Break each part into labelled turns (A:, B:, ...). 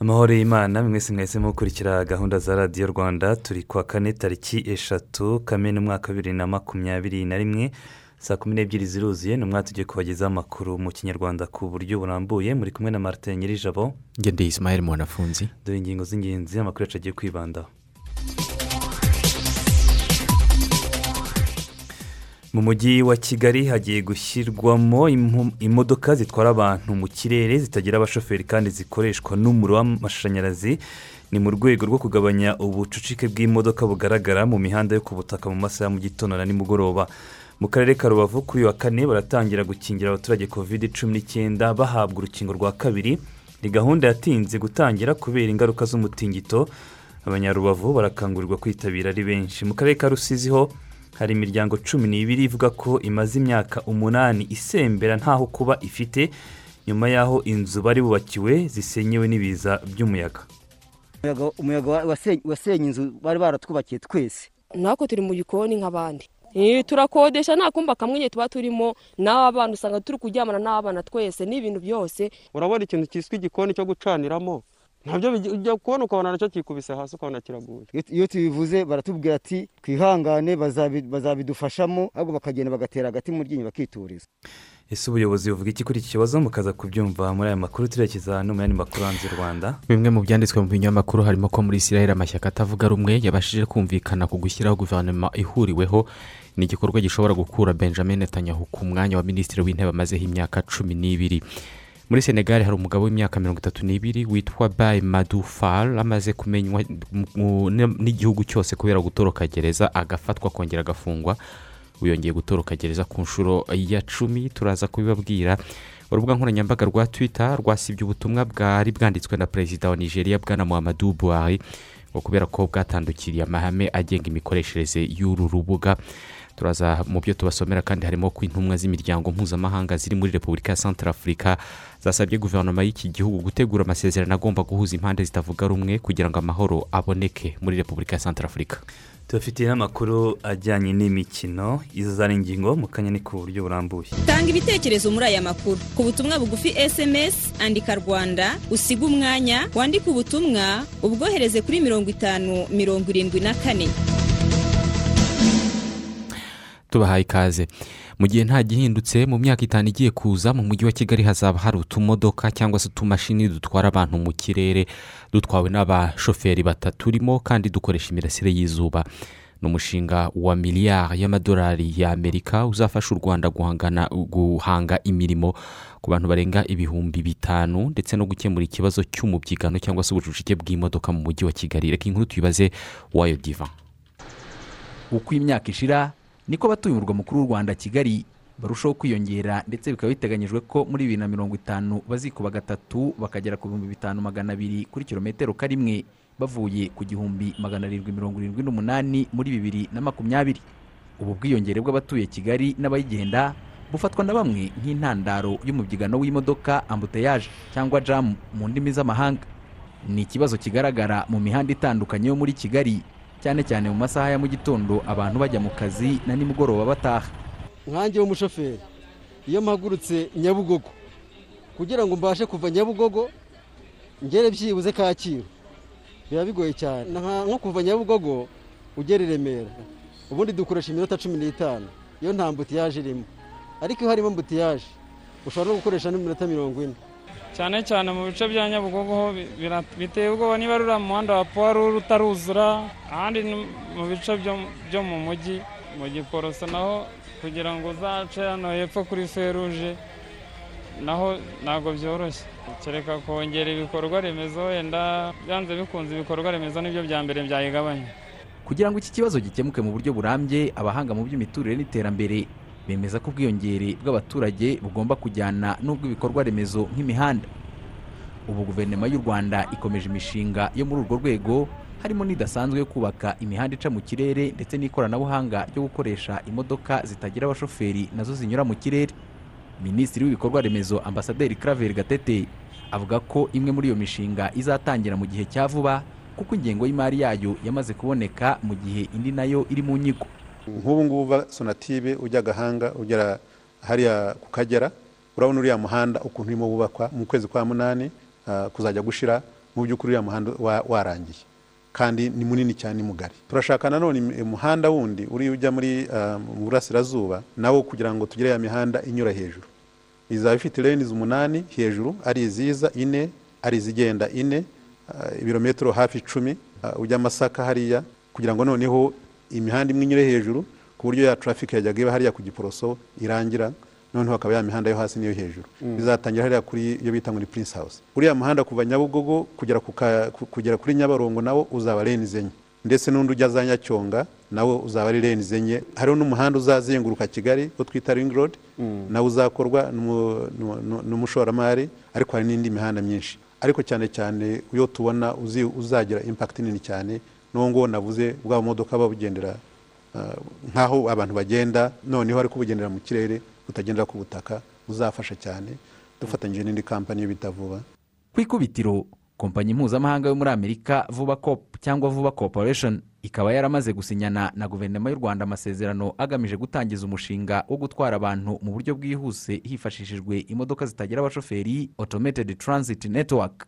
A: Amahoro y'imana mwese mwese mukurikira gahunda za radiyo rwanda turi kuwa kane tariki eshatu kamena umwaka wa bibiri na makumyabiri na rimwe saa kumi n'ebyiri ziruzuye ni umwaka tugiye kubagezaho amakuru mu kinyarwanda ku buryo burambuye. Muri kumwe na martin nyirijabo.
B: Ngende isimayeli mwanafunzi.
A: Dore ingingo z'ingenzi amakuru yacu agiye kwibandaho. Mu mujyi wa kigali hagiye gushyirwamo imodoka zitwara abantu mu kirere zitagira abashoferi kandi zikoreshwa n'umuriro w'amashanyarazi. Ni mu rwego rwo kugabanya ubucucike bw'imodoka bugaragara mu mihanda yo ku butaka mu masaha ya mu gitondo na nimugoroba. Mu karere ka rubavu kuri wa kane baratangira gukingira abaturage kovide cumi n'icyenda bahabwa urukingo rwa kabiri. Ni gahunda yatinze gutangira kubera ingaruka z'umutingito. Abanyarubavu barakangurirwa kwitabira ari benshi. Mu karere ka rusizi ho hari imiryango cumi n'ibiri ivuga ko imaze imyaka umunani isembera ntaho kuba ifite nyuma y'aho inzu bari bubakiwe zisenyewe n'ibiza by'umuyaga.
C: Umuyaga wasenye inzu bari baratwubakiye twese.
D: Natwe turi mu gikoni nk'abandi. Turakodesha nta kumba kamwe tuba turimo n'abana usanga turi kuryamana n'abana twese n'ibintu byose.
E: Urabona ikintu cyiswe igikoni cyo gucaniramo? Ntabyo ujya kubona ukabona na cyo kikubise hasi ukabona kiraguye
C: iyo tubivuze baratubwira ati twihangane bazabidufashamo ahubwo bakagenda bagatera agati mu ryinyo bakituriza.
A: Ese ubuyobozi buvuga iki kuri iki kibazo? Mukaza kubyumva muri aya makuru turerekeza no mu yandi makuru hanze y'u rwanda.
B: Bimwe mu byanditswe mu binyamakuru harimo ko muri israel amashyaka atavuga rumwe yabashije kumvikana ku gushyiraho guverinoma ihuriweho ni igikorwa gishobora gukura benjamin netanyahu ku mwanya wa minisitiri w'intebe amazeho imyaka cumi n'ibiri. Muri senegali hari umugabo w'imyaka mirongo itatu n'ibiri witwa bayi madufal amaze kumenywa n'igihugu cyose kubera gutoroka gereza agafatwa akongera agafungwa. Wiyongeye gutoroka gereza ku nshuro ya cumi turaza kubibabwira. Urubuga nkoranyambaga rwa twita rwasibye ubutumwa bwari bwanditswe na perezida wa nigeria bwana muhammadu buhari ngo kubera ko bwatandukiriye amahame agenga imikoreshereze y'uru rubuga. Turaza mu byo tubasomera kandi harimo ko intumwa z'imiryango mpuzamahanga ziri muri repubulika ya santarafurika zasabye guverinoma y'iki gihugu gutegura amasezerano agomba guhuza impande zitavuga rumwe kugira ngo amahoro aboneke muri repubulika ya santarafurika
A: tubafitiye n'amakuru ajyanye n'imikino. Izo zari ingingo mu kanya ni ku buryo burambuye.
F: Tanga ibitekerezo muri aya makuru. Ku butumwa bugufi sms andika rwanda usiga umwanya wandike ubutumwa ubwohereze kuri mirongo itanu mirongo irindwi na kane.
B: Tubahaye ikaze. Mu gihe nta gihindutse mu myaka itanu igiye kuza mu mujyi wa kigali hazaba hari utumodoka cyangwa se utumashini dutwara abantu mu kirere dutwawe n'abashoferi bataturimo kandi dukoresha imirasire y'izuba. Ni umushinga wa miliyari y'amadolari y'amerika uzafasha u rwanda guhangana guhanga imirimo ku bantu barenga ibihumbi bitanu ndetse no gukemura ikibazo cy'umubyigano cyangwa se ubucucike bw'imodoka mu mujyi wa kigali. Reka inkuru tuyibaze wayo diva
G: uko imyaka ishira niko abatuye umurwa mukuru w'u rwanda kigali barushaho kwiyongera ndetse bikaba biteganyijwe ko muri bibiri na mirongo itanu bazikuba gatatu bakagera ku bihumbi bitanu magana abiri kuri kilometero karimwe bavuye ku gihumbi magana arindwi mirongo irindwi n'umunani muri bibiri na makumyabiri. Ubu bwiyongere bw'abatuye kigali n'abayigenda bufatwa na bamwe nk'intandaro y'umubyigano w'imodoka ambuteyaje cyangwa jamu mu ndimi z'amahanga. Ni ikibazo kigaragara mu mihanda itandukanye yo muri kigali. Cyane cyane mu masaha ya mu gitondo abantu bajya mu kazi na nimugoroba bataha.
H: Nkange w'umushoferi iyo mpagurutse nyabugogo kugira ngo mbashe kuva nyabugogo ngere byibuze kacyiru. Biba bigoye cyane. Nko kuva nyabugogo ugera i remera. Ubundi dukoresha iminota cumi n'itanu. Iyo nta mbutiyaje irimo. Ariko iyo harimo mbutiyaje ushobora no gukoresha n'iminota mirongo ine.
I: Cyane cyane mu bice bya nyabugogo ho biteye ubwoba niba ruriya muhanda wa puwaru utaruzura ahandi mu bice byo mu mujyi mu giporoso naho kugira ngo uzace hano hepfo kuri feruje naho ntabwo byoroshye. Kereka kongera ibikorwa remezo wenda byanze bikunze ibikorwa remezo ni byo bya mbere byayigabanya.
G: Kugira ngo iki kibazo gikemuke mu buryo burambye abahanga mu by'imiturire n'iterambere bemeza ko ubwiyongere bw'abaturage bugomba kujyana n'ubw'ibikorwa remezo nk'imihanda. Ubu guverinoma y'u rwanda ikomeje imishinga yo muri urwo rwego harimo n'idasanzwe yo kubaka imihanda ica mu kirere ndetse n'ikoranabuhanga ryo gukoresha imodoka zitagira abashoferi na zo zinyura mu kirere. Minisitiri w'ibikorwa remezo ambasaderi claver gatete avuga ko imwe muri iyo mishinga izatangira mu gihe cya vuba kuko ingengo y'imari yayo yamaze kuboneka mu gihe indi na yo iri mu nyigo
J: nk'ubu ngubu uva sonatibe ujya gahanga ugera hariya ku kagera urabona uriya muhanda ukuntu urimo wubakwa mu kwezi kwa munani ah, kuzajya gushira mu by'ukuri uriya muhanda wa- warangiye. Kandi ni munini cyane ni mugari. Turashaka nanone umuhanda wundi uri ujya muri ah, burasirazuba nawo kugira ngo tugire ya mihanda inyura hejuru. Izaba ifite leni umunani hejuru ari iziza ine ari izigenda ine ah, ibirometero hafi icumi ujya masaka hariya kugira ngo noneho imihanda imwe inyure hejuru ku buryo ya traffic yajyaga iba hariya ku giporoso irangira noneho hakaba ya mihanda yo hasi n'iyo hejuru.
K: Mm.
J: bizatangira hariya kuri iyo bita ni prince house. Uriya muhanda kuva nyabugogo kugera, kugera kuri nyabarongo nawo uzaba leni zenye ndetse n'undi ujya za nyacyonga nawo uzaba ari leni zenye hariho n'umuhanda uzazenguruka kigali wo twita ring road. Nawe uzakorwa n'umu- n'umu- n'umushoramari ariko hari n'indi mihanda myinshi. Ariko cyane cyane iyo tubona uzagira impact nini cyane nguwo navuze bwa bumodoka babugendera ah, nk'aho abantu bagenda noneho ariko bugendera mu kirere butagendera ku butaka buzafasha cyane. Dufatanyije n'indi kampani bita vuba.
G: Ku ikubitiro kompanyi mpuzamahanga yo muri amerika vuba cop cyangwa vuba corporation ikaba yaramaze gusinyana na guverinoma y'u rwanda amasezerano agamije gutangiza umushinga wo gutwara abantu mu buryo bwihuse hifashishijwe imodoka zitagira abashoferi automated transit network.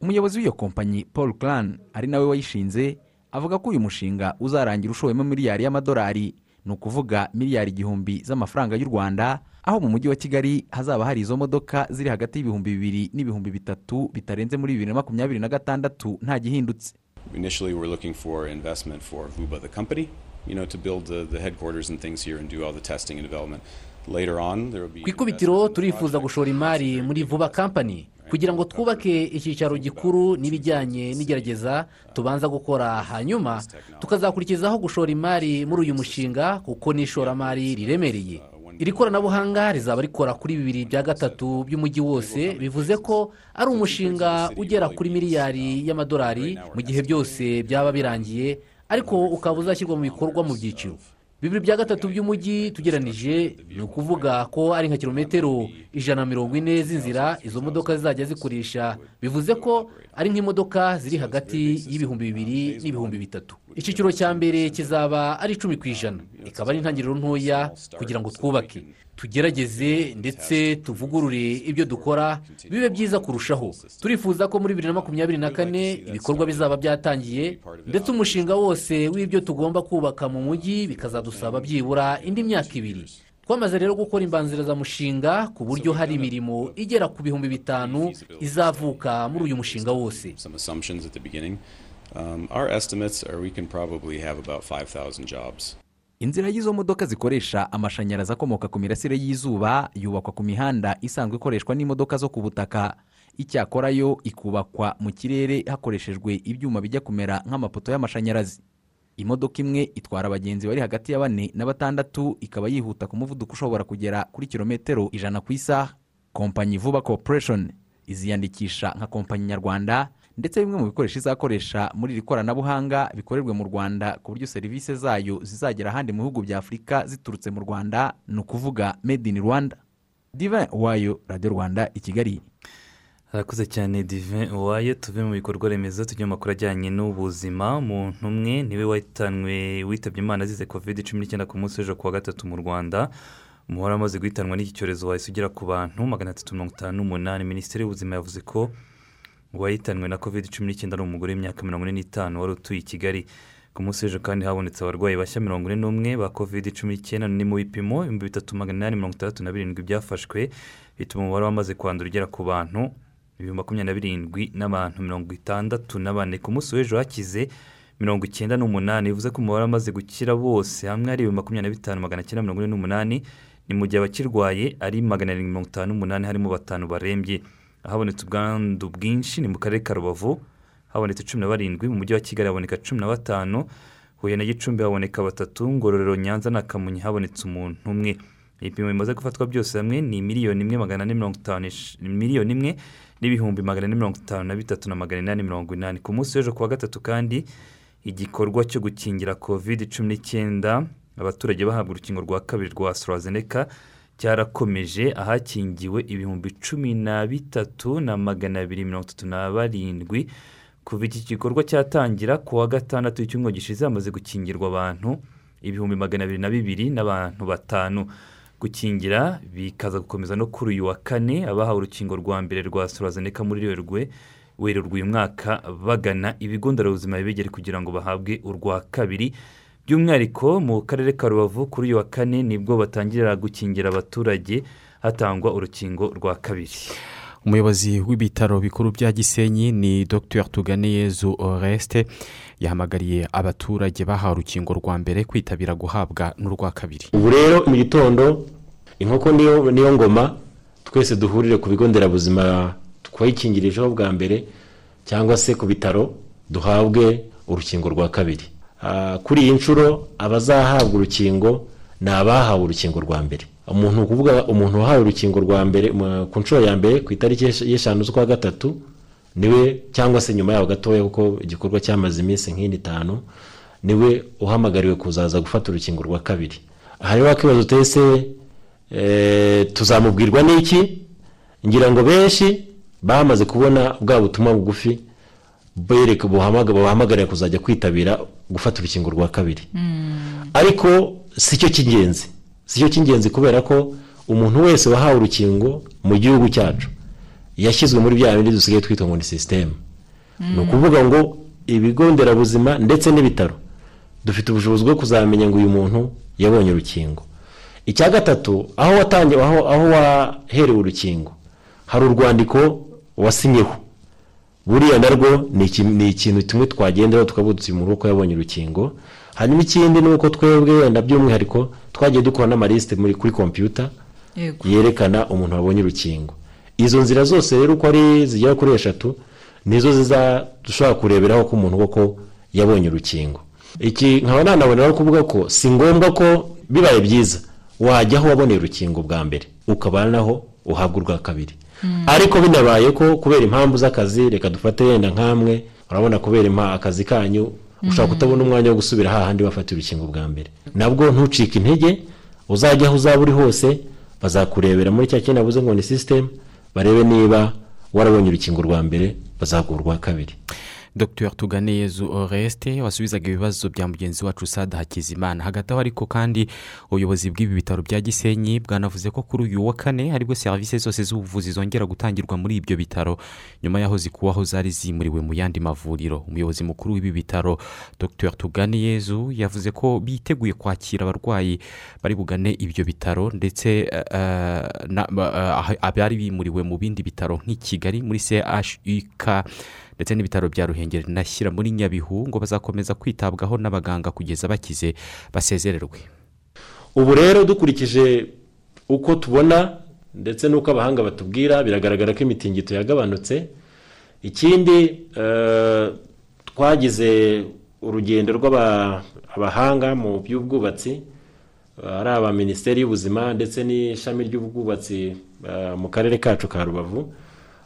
G: Umuyobozi w'iyo kompanyi paul clan ari nawe wayishinze avuga ko uyu mushinga uzarangira ushowemo miliyari y'amadolari. Ni ukuvuga miliyari igihumbi z'amafaranga y'u rwanda aho mu mujyi wa kigali hazaba hari izo modoka ziri hagati y'ibihumbi bibiri n'ibihumbi bitatu bitarenze muri bibiri na makumyabiri na gatandatu nta gihindutse.
L: Initially, we're looking for investment for Vuba, the company, you know, to build the, the headquarters and things here and do all the testing and development. Later on, there will be
M: ku ikubitiro turifuza gushora imari muri vuba kampani kugira ngo twubake icyicaro gikuru n'ibijyanye n'igerageza tubanza gukora hanyuma tukazakurikizaho gushora imari muri uyu mushinga kuko ni ishoramari riremereye. Iri koranabuhanga rizaba rikora kuri bibiri bya gatatu by'umujyi wose bivuze ko ari umushinga ugera kuri miliyari y'amadolari mu gihe byose byaba birangiye ariko ukaba uzashyirwa mu bikorwa mu byiciro. Bibiri bya gatatu by'umujyi tugeranije ni ukuvuga ko ari nka kilometero ijana na mirongo ine z'inzira izo modoka zizajya zikoresha bivuze ko ari nk'imodoka ziri hagati y'ibihumbi bibiri n'ibihumbi bitatu. Icyiciro cya mbere kizaba ari icumi ku ijana. Ikaba ari intangiriro ntoya kugira ngo twubake. Tugerageze ndetse tuvugurure ibyo dukora bibe byiza kurushaho. Turifuza ko muri bibiri na makumyabiri na kane ibikorwa bizaba byatangiye ndetse umushinga wose w'ibyo tugomba kubaka mu mujyi bikazadusaba byibura indi myaka ibiri. Twamaze rero gukora imbanzirizamushinga ku buryo hari imirimo igera ku bihumbi bitanu izavuka muri uyu mushinga wose.
L: Some assumptions at the beginning. Our estimates are we can probably have about 5,000 jobs.
G: inzira y'izo modoka zikoresha amashanyarazi akomoka ku mirasire y'izuba yubakwa ku mihanda isanzwe ikoreshwa n'imodoka zo ku butaka icyakora yo ikubakwa mu kirere hakoreshejwe ibyuma bijya kumera nk'amapoto y'amashanyarazi imodoka imwe itwara abagenzi bari hagati ya bane na batandatu ikaba yihuta ku muvuduko ushobora kugera kuri kilometero ijana ku isaha kompanyi vuba corporation iziyandikisha nka kompanyi nyarwanda ndetse bimwe mu bikoresho izakoresha muri iri koranabuhanga bikorerwe mu rwanda ku buryo serivisi zayo zizagera ahandi mu bihugu bya afurika ziturutse mu rwanda ni ukuvuga made in rwanda. Diva wayo radiyo rwanda i kigali.
A: Harakuze cyane dive wayo tuve mu bikorwa remezo tujya mu makuru ajyanye n'ubuzima. Umuntu umwe ni we wahitanwe witabye imana azize covid cumi n'icyenda ku munsi w'ejo kuwa gatatu mu rwanda. Umubare wamaze guhitanwa n'iki cyorezo wahise ugera ku bantu magana atatu mirongo itanu n'umunani. Minisiteri y'ubuzima yavuze ko uwahitanwe na covid cumi n'icyenda ari umugore w'imyaka mirongo ine n'itanu wari utuye i kigali. Ku munsi w'ejo kandi habonetse abarwayi bashya mirongo ine n'umwe ba covid cumi n'icyenda ni mu bipimo ibihumbi bitatu magana inani mirongo itandatu na birindwi byafashwe. Bituma umubare wamaze kwandura ugera ku bantu ibihumbi makumyabiri na birindwi n'abantu mirongo itandatu na bane. Ku munsi w'ejo hakize mirongo icyenda n'umunani. Bivuze ko umubare wamaze gukira bose hamwe ari ibihumbi makumyabiri na bitanu magana cyenda mirongo ine n'umunani. Ni mu gihe abakirwaye ari magana arindwi mirongo itanu n'umunani harimo batanu barembye. Ahabonetse ubwandu bwinshi ni mu karere ka rubavu habonetse cumi na barindwi mu mujyi wa kigali haboneka cumi na batanu huye na gicumbi haboneka batatu ngororero nyanza na kamonyi habonetse umuntu umwe. Ibipimo bimaze gufatwa byose hamwe ni miliyoni imwe magana ane mirongo itanu miliyoni imwe n'ibihumbi magana ane mirongo itanu na bitatu na magana inani mirongo inani. Ku munsi w'ejo ku wa gatatu kandi igikorwa cyo gukingira covid cumi n'icyenda abaturage bahabwa urukingo rwa kabiri rwa AstraZeneca cyarakomeje ahakingiwe ibihumbi cumi na bitatu na magana abiri mirongo itatu na barindwi kuva iki gikorwa cyatangira ku wa gatandatu w'icyumweru gishize hamaze gukingirwa abantu ibihumbi magana abiri na bibiri n'abantu batanu. Gukingira bikaza gukomeza no kuri uyu wa kane abahawe urukingo rwa mbere rwa AstraZeneca muri werurwe werurwe uyu mwaka bagana ibigo nderabuzima bibegere kugira ngo bahabwe urwa kabiri. By'umwihariko mu karere ka rubavu kuri uyu wa kane ni bwo batangirira gukingira abaturage hatangwa urukingo rwa kabiri.
B: Umuyobozi w'ibitaro bikuru bya gisenyi ni dr. Tuganeyezu oreste yahamagariye abaturage bahawe urukingo rwa mbere kwitabira guhabwa n'urwa kabiri.
K: Ubu rero mu gitondo inkoko niyo niyo ngoma twese duhurire ku bigo nderabuzima twayikingirijeho bwa mbere cyangwa se ku bitaro duhabwe urukingo rwa kabiri. Kuri iyi nshuro abazahabwa urukingo ni abahawe urukingo rwa mbere. Umuntu ukuvuga umuntu wahawe urukingo rwa mbere ku nshuro ya mbere ku itariki y'esh- y'eshanu z'ukwa gatatu ni we cyangwa se nyuma yaho gatoya kuko igikorwa cyamaze iminsi nk'ine itanu ni we uhamagariwe kuzaza gufata urukingo rwa kabiri. Aha rero wakibaza uteye se eh, tuzamubwirwa n'iki? Ngira ngo benshi bamaze kubona bwa butumwa bugufi bereka buhamaga- buhamagarira kuzajya kwitabira gufata urukingo rwa kabiri. Ariko si cyo cy'ingenzi. Si cyo cy'ingenzi kubera ko umuntu wese wahawe urukingo mu gihugu cyacu yashyizwe muri bya bindi dusigaye twita ngo ni sisiteme ni ukuvuga ngo ibigo nderabuzima ndetse n'ibitaro dufite ubushobozi bwo kuzamenya ngo uyu muntu yabonye urukingo. Icya gatatu aho watangiye aho waherewe urukingo hari urwandiko wasinyeho. Buriya narwo ni iki- ni ikintu tumwe twagenderaho tukavuga tuti umuntu uko yabonye urukingo. Hanyuma ikindi ni uko twebwe wenda by'umwihariko twagiye dukora n'amalisite kuri kompiyuta yerekana umuntu wabonye urukingo. Izo nzira zose rero uko ari zigera kuri eshatu nizo ziza dushobora kureberaho ko umuntu koko yabonye urukingo. Iki nkaba nanaboneraho kuvuga ko si ngombwa ko bibaye byiza wajya aho waboneye urukingo bwa mbere ukaba naho uhabwa urwa kabiri. Ariko binabaye ko kubera impamvu z'akazi reka dufate wenda nk'amwe urabona kubera impa- akazi kanyu ushobora kutabona umwanya wo gusubira hahandi bafata urukingo bwa mbere. Nabwo ntucike intege uzajya aho uzaba uri hose bazakurebera muri cya kintu navuze ngo ni sisiteme barebe niba warabonye urukingo rwa mbere bazaguha urwa kabiri.
B: Dr. Tuganeyezu oreste wasubizaga ibibazo bya mugenzi wacu sada hakizimana. Hagati aho ariko kandi ubuyobozi bw'ibi bitaro bya gisenyi bwanavuze ko kuri uyu wa kane ari bwo serivisi zose z'ubuvuzi zongera gutangirwa muri ibyo bitaro. Nyuma y'aho zikuwaho zari zimuriwe mu yandi mavuriro. Umuyobozi mukuru w'ibi bitaro dr. Tuganeyezu yavuze ko biteguye kwakira abarwayi bari bugane ibyo bitaro ndetse eh, eh, ba- eh, abari bimuriwe mu bindi bitaro nk'i kigali muri chuk ndetse n'ibitaro bya ruhengeri nashyira muri nyabihu ngo bazakomeza kwitabwaho n'abaganga kugeza bakize basezererwe.
K: Ubu rero dukurikije uko tubona ndetse n'uko abahanga batubwira biragaragara ko imitingito yagabanutse. Ikindi eh, twagize urugendo rw'abahanga mu by'ubwubatsi ari aba minisiteri y'ubuzima ndetse n'ishami ry'ubwubatsi eh, mu karere kacu ka rubavu.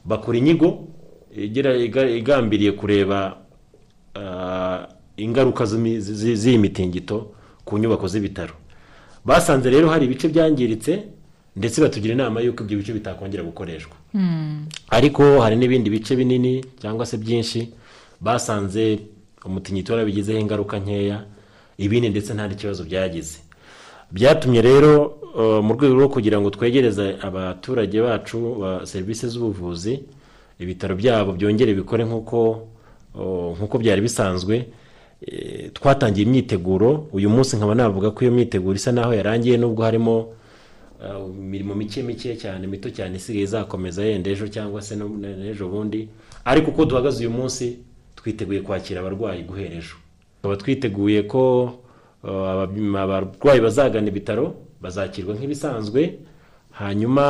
K: Bakora inyigo igambiriye kureba ah, ingaruka z'iyi mitingito ku nyubako z'ibitaro. Basanze rero hari ibice byangiritse ndetse batugira inama y'uko ibyo bice bitakongera gukoreshwa. Ariko hari n'ibindi bice binini cyangwa se byinshi basanze umutingito warabigizeho ingaruka nkeya ibindi ndetse nta n'ikibazo byagize. Byatumye rero uh, mu rwego rwo kugira ngo twegereze abaturage bacu ba serivisi z'ubuvuzi ibitaro byabo byongere bikore nk'uko byari bisanzwe eh, twatangiye imyiteguro uyu munsi nkaba navuga ko iyo myiteguro isa naho yarangiye nubwo harimo uh, imirimo mike mike cyane mito cyane isigaye izakomeza yenda ejo cyangwa se n'ejo bundi ariko uko duhagaze uyu munsi twiteguye kwakira abarwayi guhera ejo. Tukaba twiteguye ko aba- abarwayi bazagana ibitaro bazakirwa nk'ibisanzwe hanyuma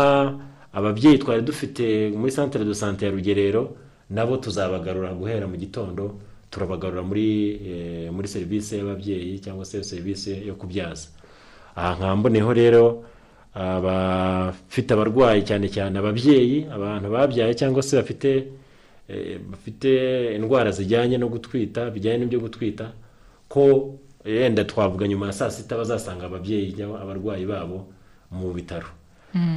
K: ababyeyi twari dufite muri santere de sante ya rugerero nabo tuzabagarura guhera mu gitondo turabagarura muri eh, muri serivisi y'ababyeyi cyangwa se serivisi yo kubyaza. Aha nkamboneho rero abafite abarwayi cyane cyane ababyeyi abantu babyaye cyangwa se bafite eh, bafite indwara zijyanye no gutwita bijyanye n'ibyo gutwita ko yenda twavuga nyuma ya saa sita bazasanga ababyeyi abarwayi babo mu bitaro.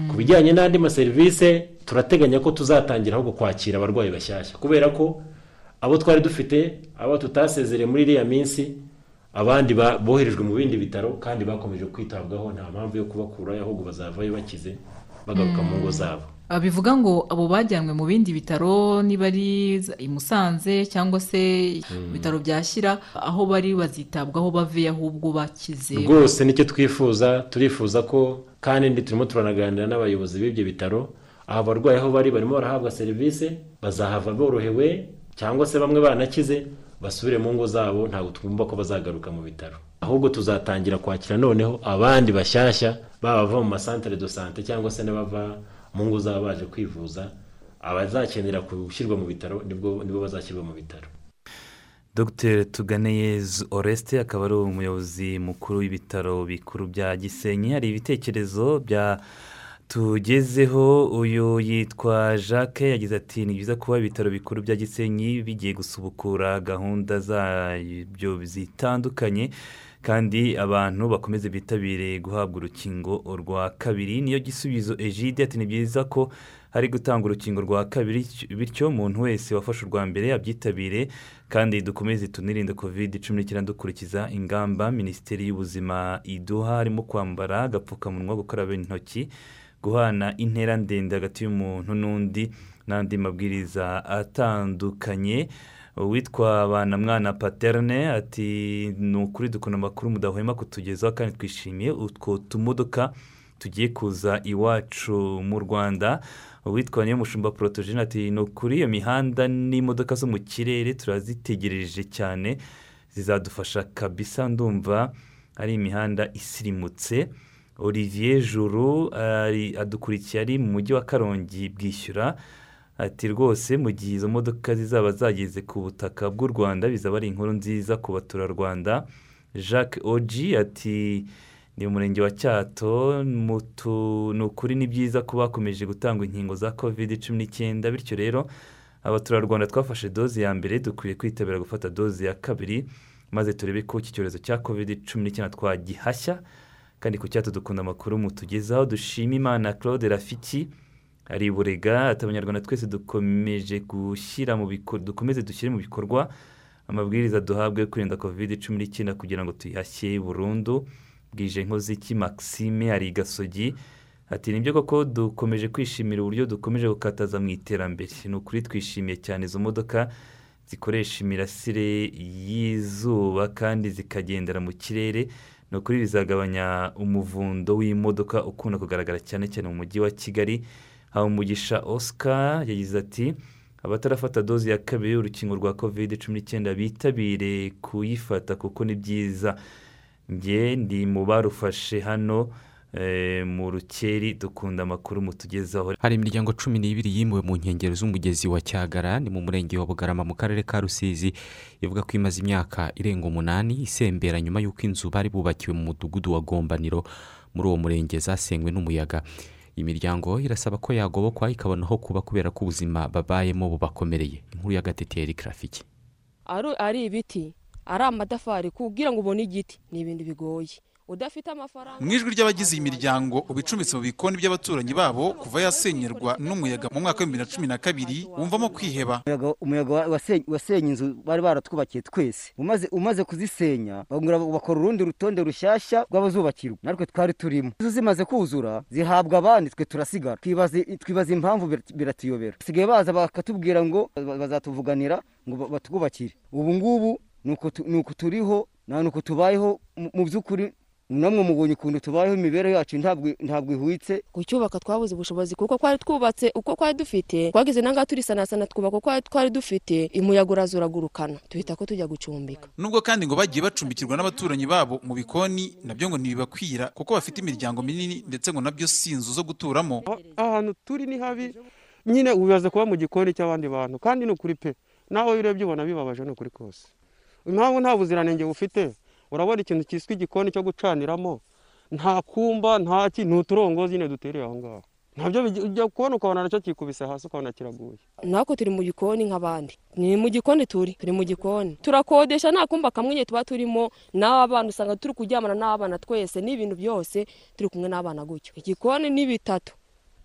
K: Ku bijyanye n'andi maserivisi turateganya ko tuzatangira ahubwo kwakira abarwayi bashyashya. Kubera ko abo twari dufite abo tutasezereye muri iriya minsi abandi ba- boherejwe mu bindi bitaro kandi bakomeje kwitabwaho nta mpamvu yo kubakurayo ahubwo bazavayo bakize bagaruka mu ngo zabo.
N: Ah, bivuga ngo abo bajyanwe mu bindi bitaro niba ari i Musanze cyangwa se ibitaro bya Shyira aho bari bazitabwaho bave ahubwo bakize.
K: Rwose ni cyo twifuza turifuza ko kandi ndi turimo turanaganira n'abayobozi b'ibyo bitaro aho abarwayi aho bari barimo barahabwa serivisi bazahava borohewe cyangwa se bamwe banakize basubire mu ngo zabo ntabwo twumva ko bazagaruka mu bitaro. Ahubwo tuzatangira kwakira noneho abandi bashyashya baba bava mu masantere do sante cyangwa se n'abava mu ngo zabo baje kwivuza abazakenera gushyirwa mu bitaro nibo bazashyirwa mu bitaro.
A: Dr tuganeyezu oreste akaba ari umuyobozi mukuru w'ibitaro bikuru bya gisenyi. Hari ibitekerezo bya tugezeho uyu yitwa jacques yagize ati ni byiza kuba ibitaro bikuru bya gisenyi bigiye gusubukura gahunda zabyo zitandukanye. Kandi abantu bakomeze bitabire guhabwa urukingo rwa kabiri niyo gisubizo ejide ati ni byiza ko hari gutanga urukingo rwa kabiri bityo umuntu wese wafashe urwa mbere abyitabire kandi dukomeze tunirinde covid cumi n'icyenda dukurikiza ingamba minisiteri y'ubuzima iduha harimo kwambara agapfukamunwa gukaraba intoki guhana intera ndende hagati y'umuntu n'undi n'andi mabwiriza atandukanye. Uwitwa banamwana paterne ati ni ukuri dukunda amakuru mudahwema kutugezaho kandi twishimiye utwo tumodoka tugiye kuza iwacu mu rwanda. Uwitwa niyo mushumba porotogene ati ni ukuri iyo mihanda n'imodoka zo mu kirere turazitegereje cyane zizadufasha kabisa. Ndumva ari imihanda isirimutse. Olivier juru adukurikiye ari mu mujyi wa karongi bwishyura. Ati rwose mu gihe izo modoka zizaba zageze ku butaka bw'u rwanda bizaba ari inkuru nziza ku baturarwanda. Jacques oji ati ni umurenge wa cyato ni ukuri ni byiza ko bakomeje gutanga inkingo za covid cumi n'icyenda bityo rero abaturarwanda twafashe doze ya mbere dukwiye kwitabira gufata doze ya kabiri maze turebe ko iki cyorezo cya covid cumi n'icyenda twagihashya. Kandi ku cyato dukunda amakuru mutugezaho dushima imana claude rafiki ari burega ati abanyarwanda twese dukomeje gushyira mu bikorwa dukomeze dushyire mu bikorwa amabwiriza duhabwa yo kwirinda covid cumi n'icyenda kugira ngo tuyihashye burundu. Bwije nkoziki maxime ari i gasogi ati ni byo koko dukomeje kwishimira uburyo dukomeje gukataza mu iterambere. Ni ukuri twishimiye cyane izo modoka zikoresha imirasire y'izuba kandi zikagendera mu kirere. Ni ukuri bizagabanya umuvundo w'imodoka ukunda kugaragara cyane cyane mu mujyi wa kigali. Habumugisha oscar yagize ati abatarafata doze ya kabiri y'urukingo rwa covid cumi n'icyenda bitabire kuyifata kuko ni byiza. Njye ndi mu barufashe hano eh, mu rukeri dukunda amakuru mutugezaho.
B: Hari imiryango cumi n'ibiri yimuwe mu nkengero z'umugezi wa cyagara ni mu murenge wa bugarama mu karere ka rusizi. Ivuga ko imaze imyaka irenga umunani isembera nyuma y'uko inzu bari bubakiwe mu mudugudu wa gombaniro. Muri uwo murenge zasenywe n'umuyaga. Iyi miryango irasaba ko yagobokwa ikabona aho kuba kubera ko ubuzima babayemo bubakomereye. Inkuru ya gatete rafiki.
D: Ari ibiti ari amatafari kugira ngo ubone igiti ni ibintu bigoye. Udafite amafaranga.
O: Mu ijwi ry'abagize iyi miryango uba icumbitse mu bikoni by'abaturanyi babo kuva yasenyerwa n'umuyaga mu mwaka w'ibihumbi bibiri na cumi na kabiri wumvamo kwiheba.
C: Umuyaga wa- wasenye- inzu bari baratwubakiye twese. Umaze umaze kuzisenya bakora urundi rutonde rushyashya rw'abazubakirwa. Natwe twari turimo. Izo zimaze kuzura zihabwa abandi twe turasigara. Twibaza impamvu birat- biratuyobera. Basigaye baza bakatubwira ngo ba- bazatuvuganira ngo ba- batwubakire. Ubu ngubu ni uko tu- ni uko turiho nta nuko tubayeho mu by'ukuri namwe mubonye ukuntu tubayeho imibereho yacu ntabwo ihwitse.
D: Kucyubaka twabuze ubushobozi kuko twari twubatse uko twari dufite twagize nangaha turisanasana twubaka uko twari dufite umuyaga uraza uragurukana duhita ko tujya gucumbika.
O: Nubwo kandi ngo bagiye bacumbikirwa n'abaturanyi babo mu bikoni na byo ngo ntibibakwira kuko bafite imiryango minini ndetse ngo na byo si inzu zo guturamo.
E: Ahantu turi ni habi nyine ubibaze kuba mu gikoni cy'abandi bantu kandi ni ukuri pe. Nawe urebye ubona bibabaje ni ukuri kose. Impamvu nta buziranenge bufite? Urabona ikintu cyiswe igikoni cyo gucaniramo? Nta kumba nta ki? Ni uturongozi nyine dutereye aho ngaho. Ntabyo ujya kubona ukabona na cyo kikubise hasi ukabona kiraguye.
D: Natwe turi mu gikoni nk'abandi. Ni mu gikoni turi. Turi mu gikoni. Turakodesha nta kumba kamwe nyine tuba turimo. N'abana usanga turi kuryamana n'abana twese. N'ibintu byose turi kumwe n'abana gutyo. Igikoni ni bitatu.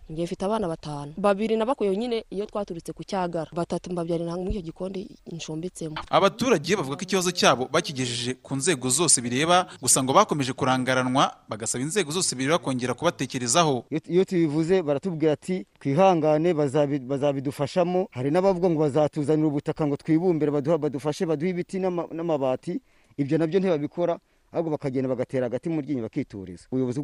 D: Njye mfite abana batanu. Babiri nabakuye nyine iyo twaturutse ku cyagara. Batatu mbabyarira muri icyo gikoni ncumbitsemo
O: abaturage bavuga ko ikibazo cyabo bakigejeje ku nzego zose bireba gusa ngo bakomeje kurangaranwa bagasaba inzego zose bireba kongera kubatekerezaho.
C: Iyo- tubivuze baratubwira ati twihangane bazabi- bazabidufashamo. Hari n'abavuga ngo bazatuzanira ubutaka ngo twibumbire badufashe baduhe ibiti n'ama- n'amabati. Ibyo na byo ntibabikora. Ahubwo bakagenda bagatera agati mu ryinyo bakituriza. Ubuyobozi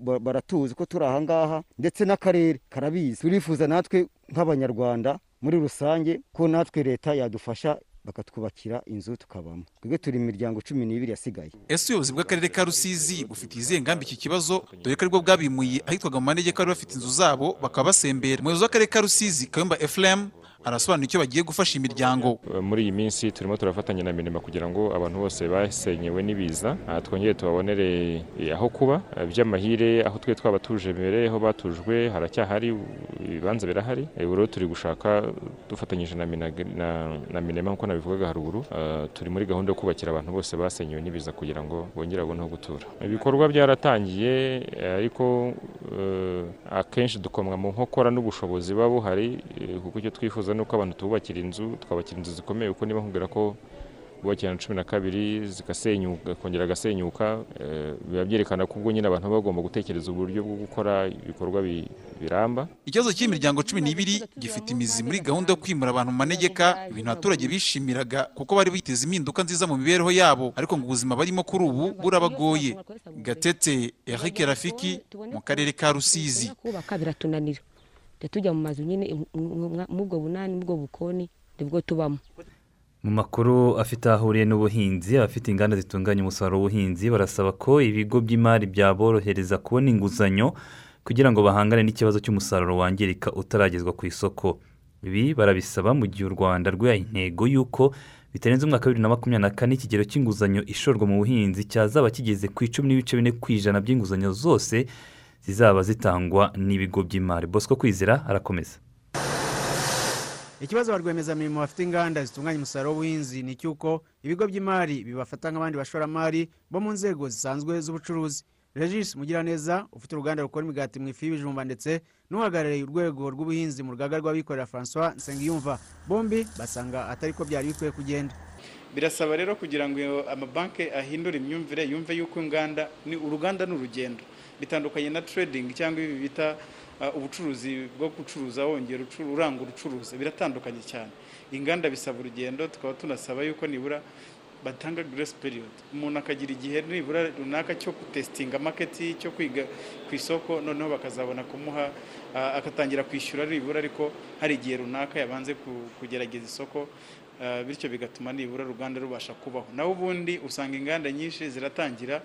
C: ba- baratuzi ko turi aha ngaha ndetse n'akarere karabizi. Turifuza natwe nk'abanyarwanda muri rusange ko natwe leta yadufasha bakatwubakira inzu tukabamo. Twebwe turi imiryango cumi n'ibiri yasigaye.
O: Ese ubuyobozi bw'akarere ka rusizi bufitiye izihe ngamba iki kibazo? Dore ko ari bwo bwabimuye ahitwaga mu manegeka bari bafite inzu zabo bakaba basembera umuyobozi w'akarere ka rusizi kayumba efuremu arasobanura icyo bagiye gufasha imiryango.
P: Muri iyi minsi turimo turafatanya na minema kugira ngo abantu bose basenyewe n'ibiza. Ah, twongere tubabonere eh, aho kuba Ah, by'amahire aho twe twaba tuje mbere aho batujwe haracyahari ibibanza birahari. Eh, ubu rero turi gushaka dufatanyije na, na, minema nk'uko nabivugaga haruguru. Ah, turi muri gahunda yo kubakira abantu bose basenyewe n'ibiza kugira ngo bongere babone aho gutura. Ibikorwa byaratangiye eh, ariko eh, akenshi dukomwa mu nkokora n'ubushobozi buba buhari eh, kuko icyo twifuza ni uko abantu tububakira inzu twabakira inzu zikomeye kuko niba nkubwira ko bubakira na cumi na kabiri zigasenyuka kongera agasenyuka eh, biba byerekana ko ubwo nyine abantu baba bagomba gutekereza uburyo bwo gukora ibikorwa bi- biramba.
O: Ikibazo cy'imiryango cumi n'ibiri gifite imizi muri gahunda yo kwimura abantu mu manegeka ibintu abaturage bishimiraga kuko bari biteze impinduka nziza mu mibereho yabo ariko ngo ubuzima barimo kuri ubu burabagoye. Gatete eric rafiki mu karere ka rusizi.
Q: Kubaka biratunanira. Tujya tujya mu mazu nyine ubwo bunani ubwo bukoni ni bwo tubamo.
A: Mu makuru afite aho ahuriye n'ubuhinzi abafite inganda zitunganya umusaruro w'ubuhinzi barasaba ko ibigo by'imari byaborohereza kubona inguzanyo kugira ngo bahangane n'ikibazo cy'umusaruro wangirika utaragezwa ku isoko. Ibi barabisaba mu gihe u rwanda rwihaye intego y'uko bitarenze umwaka wa bibiri na makumyabiri na kane ikigero cy'inguzanyo ishorwa mu buhinzi cyazaba kigeze ku icumi n'ibice bine ku ijana by'inguzanyo zose zizaba zitangwa n'ibigo by'imari. Bosco kwizera arakomeza.
R: Ikibazo ba rwiyemezamirimo bafite inganda zitunganya umusaruro w'ubuhinzi ni icy'uko ibigo by'imari bibafata nk'abandi bashoramari bo mu nzego zisanzwe z'ubucuruzi. Regis mugiraneza ufite uruganda rukora imigati mu ifu y'ibijumba ndetse n'uhagarariye urwego rw'ubuhinzi mu rugaga rw'abikorera francois nsengiyumva. Bombi basanga atari ko byari bikwiye kugenda.
S: Birasaba rero kugira ngo amabanki ahindure imyumvire yumve yuko inganda ni uruganda ni urugendo. Bitandukanye na trading cyangwa ibi bita uh, ubucuruzi bwo gucuruza wongera ucu- urangura ucuruza biratandukanye cyane. Inganda bisaba urugendo tukaba tunasaba yuko nibura batanga grace period. Umuntu akagira igihe nibura runaka cyo gutesitinga maketi cyo kwiga ku isoko noneho bakazabona kumuha uh, agatangira kwishyura nibura ariko hari igihe runaka yabanze ku- kugerageza isoko uh, bityo bigatuma nibura uruganda rubasha kubaho. Naho ubundi usanga inganda nyinshi ziratangira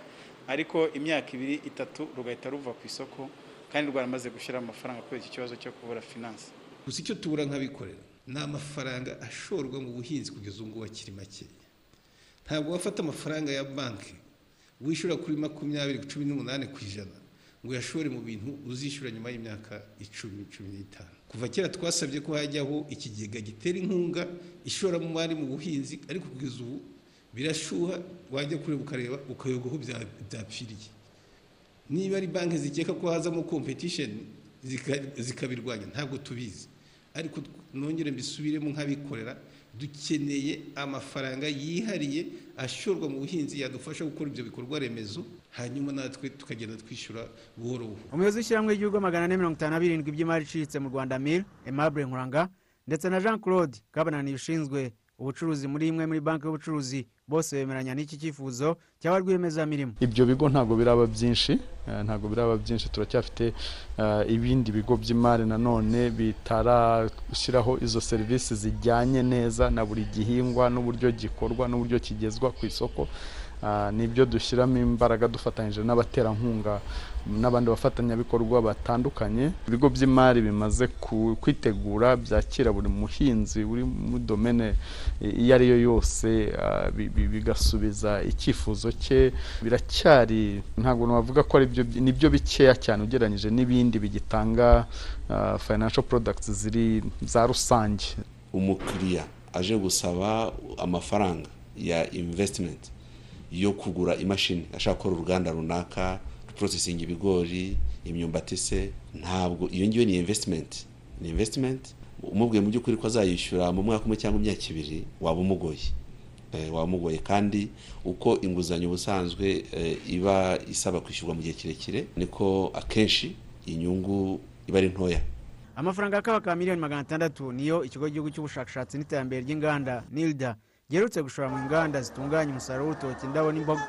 S: ariko imyaka ibiri itatu rugahita ruva ku isoko kandi rwaramaze gushyiraho amafaranga kubera iki kibazo cyo kubura finanse
T: gusa icyo tubura nk'abikorera ni amafaranga ashorwa mu buhinzi kugeza ubu ngubu akiri makeya ntabwo wafata amafaranga ya banki wishyura kuri makumyabiri cumi n'umunani ku ijana ngo uyashore mu bintu uzishyura nyuma y'imyaka icumi cumi n'itanu. Kuva kera twasabye ko hajyaho ikigega gitera inkunga ishoramari mu buhinzi ariko kugeza ubu birashuha wajya kureba ukareba ukayoga aho bya- byapfiriye. Niba ari banki zikeka ko hazamo kompetisheni zikabirwanya ntabwo tubizi. Ariko nongere mbisubiremo nk'abikorera dukeneye amafaranga yihariye ashorwa mu buhinzi yadufasha gukora ibyo bikorwa remezo hanyuma natwe tukagenda twishyura buhoro buhoro.
R: Umuyobozi w'ishyirahamwe ry'ibigo magana ane mirongo itanu na birindwi by'imari iciriritse mu rwanda mil aimable nkuranga ndetse na jean claude kabanani ushinzwe ubucuruzi muri imwe muri banki y'ubucuruzi bose bemeranya n'iki cyifuzo cyaba rwiyemezamirimo.
U: Ibyo bigo ntabwo biraba byinshi eh, ntabwo biraba byinshi turacyafite eh, ibindi bigo by'imari nanone bitarashyiraho izo serivisi zijyanye neza na buri gihingwa n'uburyo gikorwa n'uburyo kigezwa ku isoko. Ni byo dushyiramo imbaraga dufatanyije n'abaterankunga n'abandi bafatanyabikorwa batandukanye. Ibigo by'imari bimaze kwitegura byakira buri muhinzi uri muri domene iyo ari yo yose ah, bi- bi- bigasubiza icyifuzo cye. Biracyari ntabwo navuga ko ari byo ni byo bikeya cyane ugereranyije n'ibindi bigitanga ah, financial products ziri za rusange.
V: Umukiriya aje gusaba amafaranga ya investment. Yo kugura imashini. Ashaka gukora uruganda runaka processing ibigori imyumbati se ntabwo. Iyo ngiyo ni investment. Ni investment. Umubwiye mu by'ukuri ko azayishyura mu mwaka umwe cyangwa imyaka ibiri waba umugoye. Eh, waba umugoye. Kandi uko inguzanyo ubusanzwe eh, iba isaba kwishyurwa mu gihe kirekire niko akenshi inyungu iba ari ntoya.
R: Amafaranga akabaka miliyoni magana atandatu niyo ikigo cy'igihugu cy'ubushakashatsi n'iterambere ry'inganda nilda. Giherutse gushora mu nganda zitunganya umusaruro w'urutoki indabo n'imboga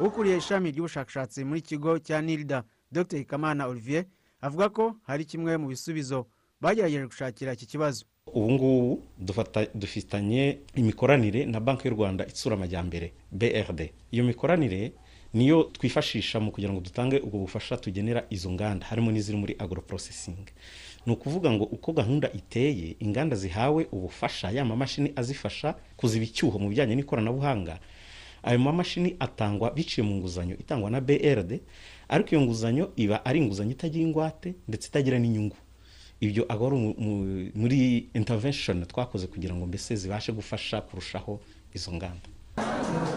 R: ukuriye ishami ry'ubushakashatsi muri kigo cya nilda dr. Hikamana olivier avuga ko hari kimwe mu bisubizo bagerageje gushakira iki kibazo.
W: Ubu ngubu dufitanye imikoranire na banki y'u rwanda itsura amajyambere brd iyo mikoranire niyo twifashisha mu kugira ngo dutange ubwo bufasha tugenera izo nganda harimo n'iziri muri processing ni ukuvuga ngo uko gahunda iteye inganda zihawe ubufasha ya mamashini azifasha kuziba icyuho mu bijyanye n'ikoranabuhanga. Ayo mamashini atangwa biciye mu nguzanyo itangwa na brd ariko iyo nguzanyo iba ari inguzanyo itagira ingwate ndetse itagira n'inyungu. Ibyo aba ari muri intervention twakoze kugira ngo mbese zibashe gufasha kurushaho izo nganda.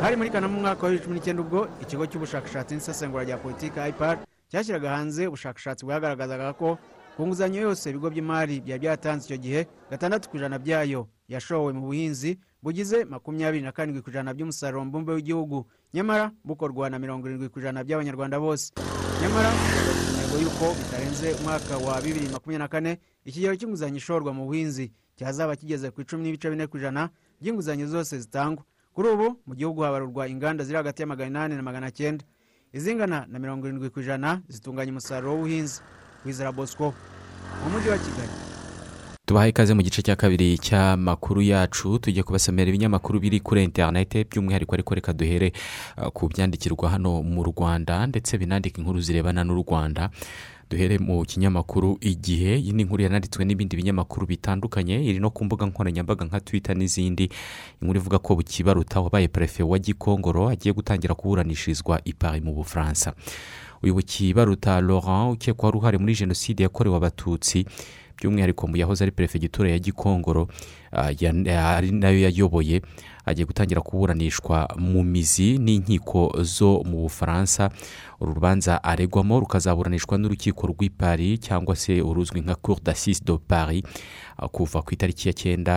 R: Hari muri kanama umwaka wa bibiri cumi n'icyenda ubwo ikigo cy'ubushakashatsi n'isesengura rya politiki ipar cyashyiraga hanze ubushakashatsi bwagaragazaga ko ku nguzanyo yose ibigo by'imari byari byatanze icyo gihe gatandatu ku ijana byayo yashowe mu buhinzi bugize makumyabiri na karindwi ku ijana by'umusaruro mbumbe w'igihugu. Nyamara bukorwa na mirongo irindwi ku ijana by'abanyarwanda bose. Nyamara intego y'uko bitarenze umwaka wa bibiri makumyabiri na kane ikigero cy'inguzanyo ishorwa mu buhinzi cyazaba kigeze ku icumi n'ibice bine ku ijana by'inguzanyo zose zitangwa. Kuri ubu mu gihugu habarurwa inganda ziri hagati ya magana inani na magana cyenda. Izingana na mirongo irindwi ku ijana zitunganya umusaruro w'ubuhinzi. Wizera bosco mu mujyi wa kigali.
B: Tubahaye ikaze mu gice cya kabiri cy'amakuru yacu tujye kubasomera ibinyamakuru biri kuri interinete by'umwihariko ariko reka duhere uh, ku byandikirwa hano mu rwanda ndetse binandika inkuru zirebana n'u rwanda. Duhere mu kinyamakuru igihe iyi ni inkuru yananditswe n'ibindi binyamakuru bitandukanye iri no ku mbuga nkoranyambaga nka twitter n'izindi. Inkuru ivuga ko bukibaruta wabaye perefe wa gikongoro agiye gutangira kuburanishirizwa i Paris mu bufaransa. Uyu bukibaruta laurent ukekwaho uruhare muri jenoside yakorewe abatutsi by'umwihariko mu yahoze ari perefegitura ya gikongoro ah, ari na yo yayoboye agiye gutangira kuburanishwa mu mizi n'inkiko zo mu bufaransa. Uru rubanza aregwamo rukazaburanishwa n'urukiko rw'i Paris cyangwa se uruzwi nka cour d'assise de Paris. Kuva ku itariki ya cyenda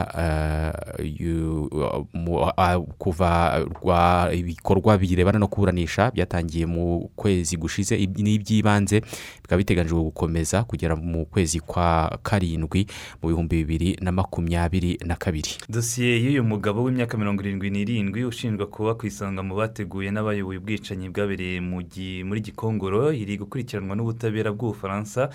B: mu- ah, kuva rwa ibikorwa birebana no kuburanisha byatangiye mu kwezi gushize ib- n'iby'ibanze bikaba biteganyijwe gukomeza kugera mu kwezi kwa karindwi mu bihumbi bibiri na makumyabiri na kabiri.
A: Dosiye y'uyu mugabo w'imyaka mirongo irindwi n'irindwi ushinjwa kuba ku isonga mu bateguye n'abayoboye ubwicanyi bwabereye muri gikongoro iri gukurikiranwa n'ubutabera bw'ubufaransa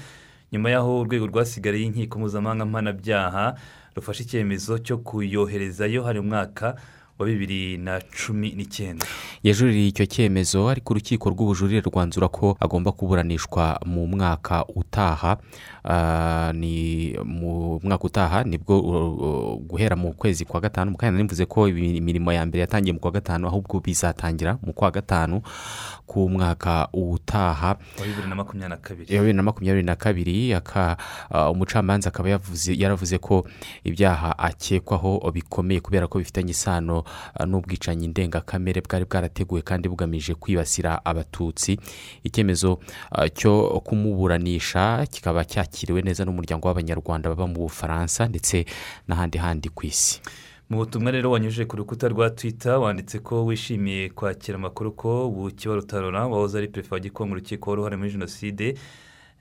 A: nyuma y'aho urwego rwasigariye inkiko mpuzamahanga mpanabyaha rufashe icyemezo cyo kuyoherezayo hari umwaka wa bibiri na cumi n'icyenda.
B: Yajuririye icyo cyemezo ariko urukiko rw'ubujurire rwanzura ko agomba kuburanishwa mu mwaka utaha. Ah, ni mu mwaka utaha ni bwo uh, uh, guhera mu kwezi kwa gatanu kandi nimvuze ko imirimo ya mbere yatangiye mu kwa gatanu ahubwo bizatangira mu kwa gatanu k'umwaka utaha.
A: Wa bibiri na makumyabiri na kabiri.
B: Bibiri na makumyabiri na kabiri ah, umucamanza akaba yavuze yaravuze ko ibyaha akekwaho bikomeye kubera ko bifitanye isano ah, n'ubwicanyi ndengakamere bwari bwarateguwe kandi bugamije kwibasira abatutsi. Icyemezo ah, cyo kumuburanisha kikaba cyakiriwe neza n'umuryango w'abanyarwanda baba mu bufaransa ndetse n'ahandi handi ku isi.
A: Mu butumwa rero wanyujije ku rukuta rwa twita wanditse ko wishimiye kwakira amakuru ko bukibarutarora wahoze ari perefe wa gikongoro urukiko wari uruhare muri jenoside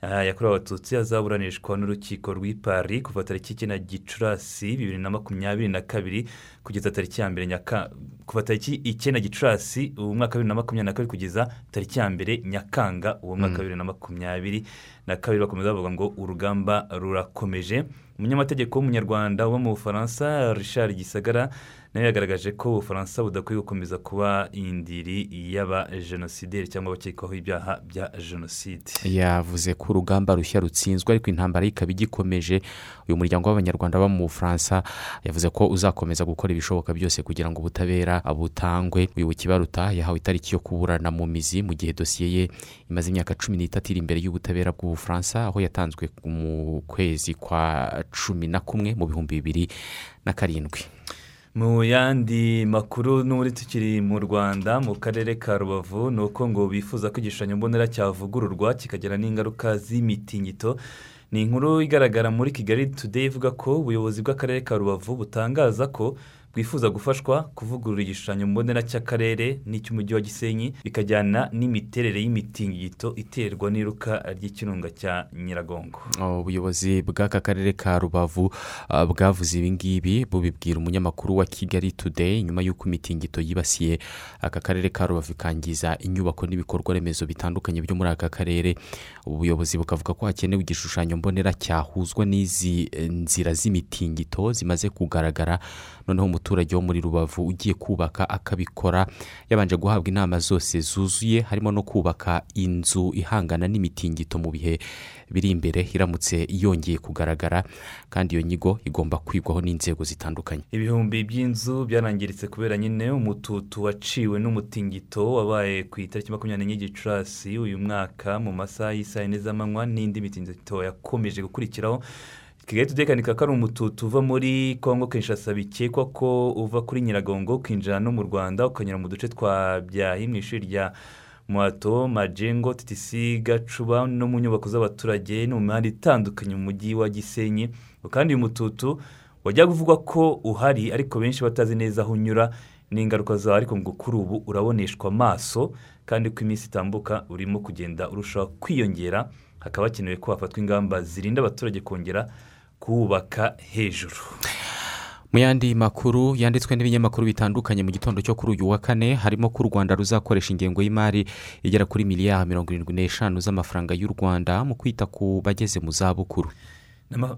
A: yakorewe abatutsi azaburanishwa n'urukiko rw'i Paris kuva tariki icyenda gicurasi bibiri na makumyabiri na kabiri kugeza tariki ya mbere nyaka kuva tariki icyenda gicurasi uwo mwaka wa bibiri na makumyabiri na kabiri kugeza tariki ya mbere nyakanga uwo mwaka wa
B: Mm.
A: bibiri na makumyabiri na kabiri bakomeza bavuga ngo urugamba rurakomeje umunyamategeko w'umunyarwanda uba mu bufaransa richard gisagara na yo yagaragaje ko ubufaransa budakwiye gukomeza kuba indiri y'abajenosideri cyangwa abakekwaho ibyaha bya jenoside.
B: Yavuze ko urugamba rushya rutsinzwe ariko intambara ikaba igikomeje. Uyu muryango w'abanyarwanda baba mu bufaransa yavuze ko uzakomeza gukora ibishoboka byose kugira ngo ubutabera butangwe. Uyu kibaruta yahawe itariki yo kuburana mu mizi mu gihe dosiye ye imaze imyaka cumi n'itatu iri imbere y'ubutabera bw'ubufaransa aho yatanzwe mu kwezi kwa cumi na kumwe mu bihumbi bibiri na karindwi.
A: Mu yandi makuru n'ubundi tukiri mu rwanda mu karere ka rubavu ni uko ngo bifuza ko igishushanyo mbonera cyavugururwa kikagira n'ingaruka z'imitingito. Ni inkuru igaragara muri kigali today ivuga ko ubuyobozi bw'akarere ka rubavu butangaza ko bwifuza gufashwa kuvugurura igishushanyo mbonera cy'akarere n'icy'umujyi wa gisenyi bikajyana n'imiterere y'imitingito iterwa n'iruka ry'ikirunga cya nyiragongo.
B: Ubuyobozi bw'aka karere ka rubavu uh, bwavuze ibi ngibi bubibwira umunyamakuru wa kigali today nyuma y'uko imitingito yibasiye aka karere ka rubavu ikangiza inyubako n'ibikorwa remezo bitandukanye byo muri aka karere. Ubuyobozi bukavuga ko hakenewe igishushanyo mbonera cyahuzwa n'izi nzira z'imitingito zimaze kugaragara noneho umuturage wo muri rubavu ugiye kubaka akabikora. Yabanje guhabwa inama zose zuzuye harimo no kubaka inzu ihangana n'imitingito mu bihe biri imbere iramutse yongeye kugaragara kandi iyo nyigo igomba kwigwaho n'inzego zitandukanye.
A: Ibihumbi by'inzu byarangiritse kubera nyine umututu waciwe n'umutingito wabaye ku itariki makumyabiri n'enye gicurasi uyu mwaka mu masaha y'isaha yine z'amanywa n'indi mitingito yakomeje gukurikiraho. Kigali tudekanika ko ari umututu uva muri congo kinshasa bikekwa ko uva kuri nyiragongo ukinjira no mu rwanda ukanyura mu duce twa byahi mu ishuri rya mwato majengo titisi gacuba no mu nyubako z'abaturage no mu mihanda itandukanye mu mujyi wa gisenyi. Kandi uyu mututu wajya kuvugwa ko uhari ariko benshi batazi neza aho unyura n'ingaruka zawo ariko ngo kuri ubu uraboneshwa amaso kandi uko iminsi itambuka urimo kugenda urushaho kwiyongera hakaba hakenewe ko hafatwa ingamba zirinda abaturage kongera kuwubaka hejuru.
B: Mu yandi makuru yanditswe n'ibinyamakuru bitandukanye mu gitondo cyo kuri uyu wa kane harimo ko u rwanda ruzakoresha ingengo y'imari igera kuri miliyari mirongo irindwi n'eshanu z'amafaranga y'u rwanda mu kwita ku bageze mu zabukuru.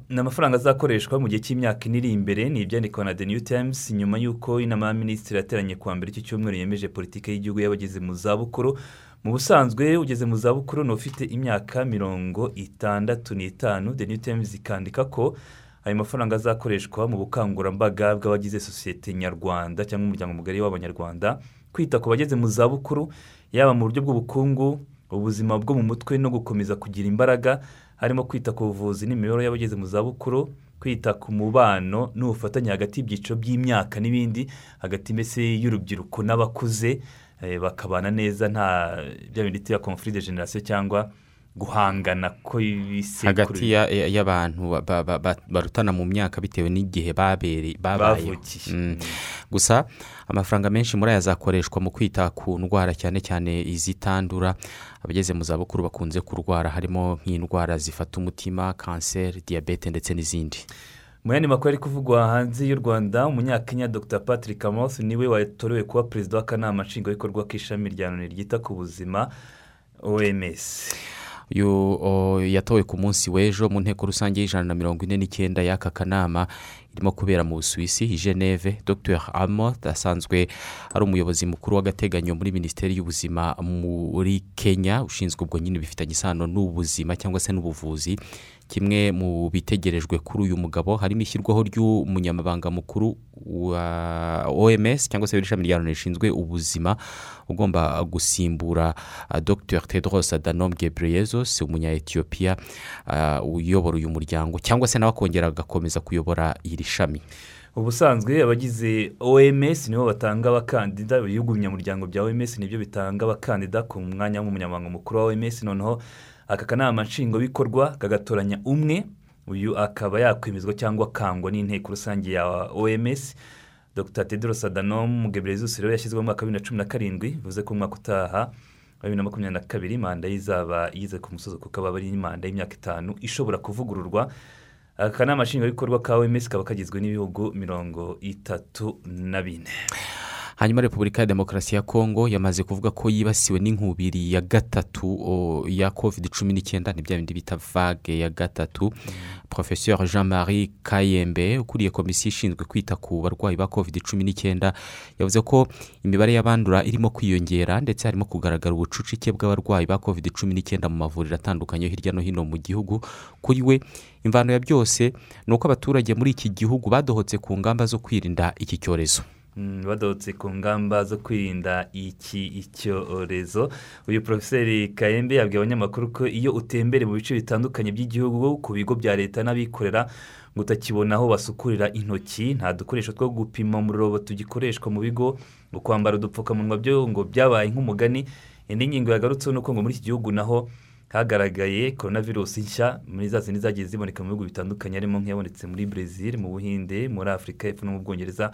A: Ni amafaranga azakoreshwa mu gihe cy'imyaka ine iri imbere ni ibyandikwa na the new times nyuma y'uko inama y'aminisitiri yateranye kuwa mbere iki cyumweru yemeje politiki y'igihugu y'abageze mu zabukuru mu busanzwe ugeze mu zabukuru ni ufite imyaka mirongo itandatu n'itanu. The new times ikandika ko ayo mafaranga azakoreshwa mu bukangurambaga bw'abagize sosiyete nyarwanda cyangwa umuryango mugari w'abanyarwanda kwita ku bageze mu zabukuru yaba mu buryo bw'ubukungu ubuzima bwo mu mutwe no gukomeza kugira imbaraga. Harimo kwita ku buvuzi n'imibereho y'abageze mu zabukuru kwita ku mubano n'ubufatanye hagati y'ibyiciro by'imyaka n'ibindi hagati mbese y'urubyiruko n'abakuze. Bakabana neza nta bya bindi ya conflit de generation cyangwa guhangana ko
B: hagati y'abantu barutana mu myaka bitewe n'igihe babaye gusa amafaranga menshi muri aya azakoreshwa mu kwita ku ndwara cyane cyane izitandura. Abageze mu zabukuru bakunze kurwara harimo nk'indwara zifata umutima kanseri diyabete ndetse n'izindi.
A: Mu yandi makuru ari kuvugwa hanze y'u rwanda umunyakenya dr. Patrick amos ni we watorewe kuba perezida w'akanama nshingwabikorwa k'ishami rya loni ryita ku buzima oms
B: yatowe ku munsi w'ejo mu nteko rusange y'ijana na mirongo ine n'icyenda y'aka kanama irimo kubera mu busuwisi geneve. Dr. Amot asanzwe ari umuyobozi mukuru w'agateganyo muri minisiteri y'ubuzima muri kenya ushinzwe ubwo nyine bifitanye isano n'ubuzima cyangwa se n'ubuvuzi. Kimwe mu bitegerejwe kuri uyu mugabo harimo ishyirwaho ry'umunyamabanga mukuru wa oms cyangwa se ishami rya loni rishinzwe ubuzima ugomba gusimbura dr tedros adanom gebreyesus umunya etiyopiya uyobora uyu muryango cyangwa se nawe akongera agakomeza kuyobora iri shami.
A: Ubusanzwe abagize oms nibo batanga abakandida ibihugu binyamuryango bya oms ni byo bitanga abakandida ku mwanya w'umunyamabanga mukuru wa oms noneho aka kanama nshingwabikorwa kagatoranya umwe uyu akaba yakwemezwa cyangwa akangwa n'inteko rusange ya oms dr. Tedros adanom gebreyesus rero yashyizweho mu mwaka wa bibiri na cumi na karindwi bivuze ko umwaka utaha wa bibiri na makumyabiri na kabiri manda ye izaba igeze ku musozi kuko aba ari manda y'imyaka itanu ishobora kuvugururwa. Aka kanama nshingwabikorwa ka oms kaba kagizwe n'ibihugu mirongo itatu na bine.
B: Hanyuma repubulika ya demokarasi ya kongo yamaze kuvuga ko yibasiwe n'inkubiri ya gatatu ya covid cumi n'icyenda ni bya bindi bita vague ya gatatu. Professeur jean marie kayembe ukuriye komisiyo ishinzwe kwita ku barwayi ba covid cumi n'icyenda yavuze ko imibare y'abandura irimo kwiyongera ndetse harimo kugaragara ubucucike bw'abarwayi ba covid cumi n'icyenda mu mavuriro atandukanye hirya no hino mu gihugu. Kuri we imvano ya byose ni uko abaturage muri iki gihugu badohotse ku ngamba zo kwirinda iki cyorezo.
A: Mm, badotse ku ngamba zo kwirinda iki icyorezo. Uyu porofeseri kayembe yabwiye abanyamakuru ko iyo utembere mu bice bitandukanye by'igihugu ku bigo bya leta n'abikorera ngo utakibona aho basukurira intoki nta dukoresho two gupima umuriro tugikoreshwa mu bigo ngo kwambara udupfukamunwa byo ngo byabaye nk'umugani indi ngingo yagarutseho ni uko ngo muri iki gihugu naho hagaragaye korona virusi nshya muri za zindi zagiye ziboneka mu bihugu bitandukanye harimo nk'iyabonetse muri brezil mu buhinde muri afurika y'epfo no mu bwongereza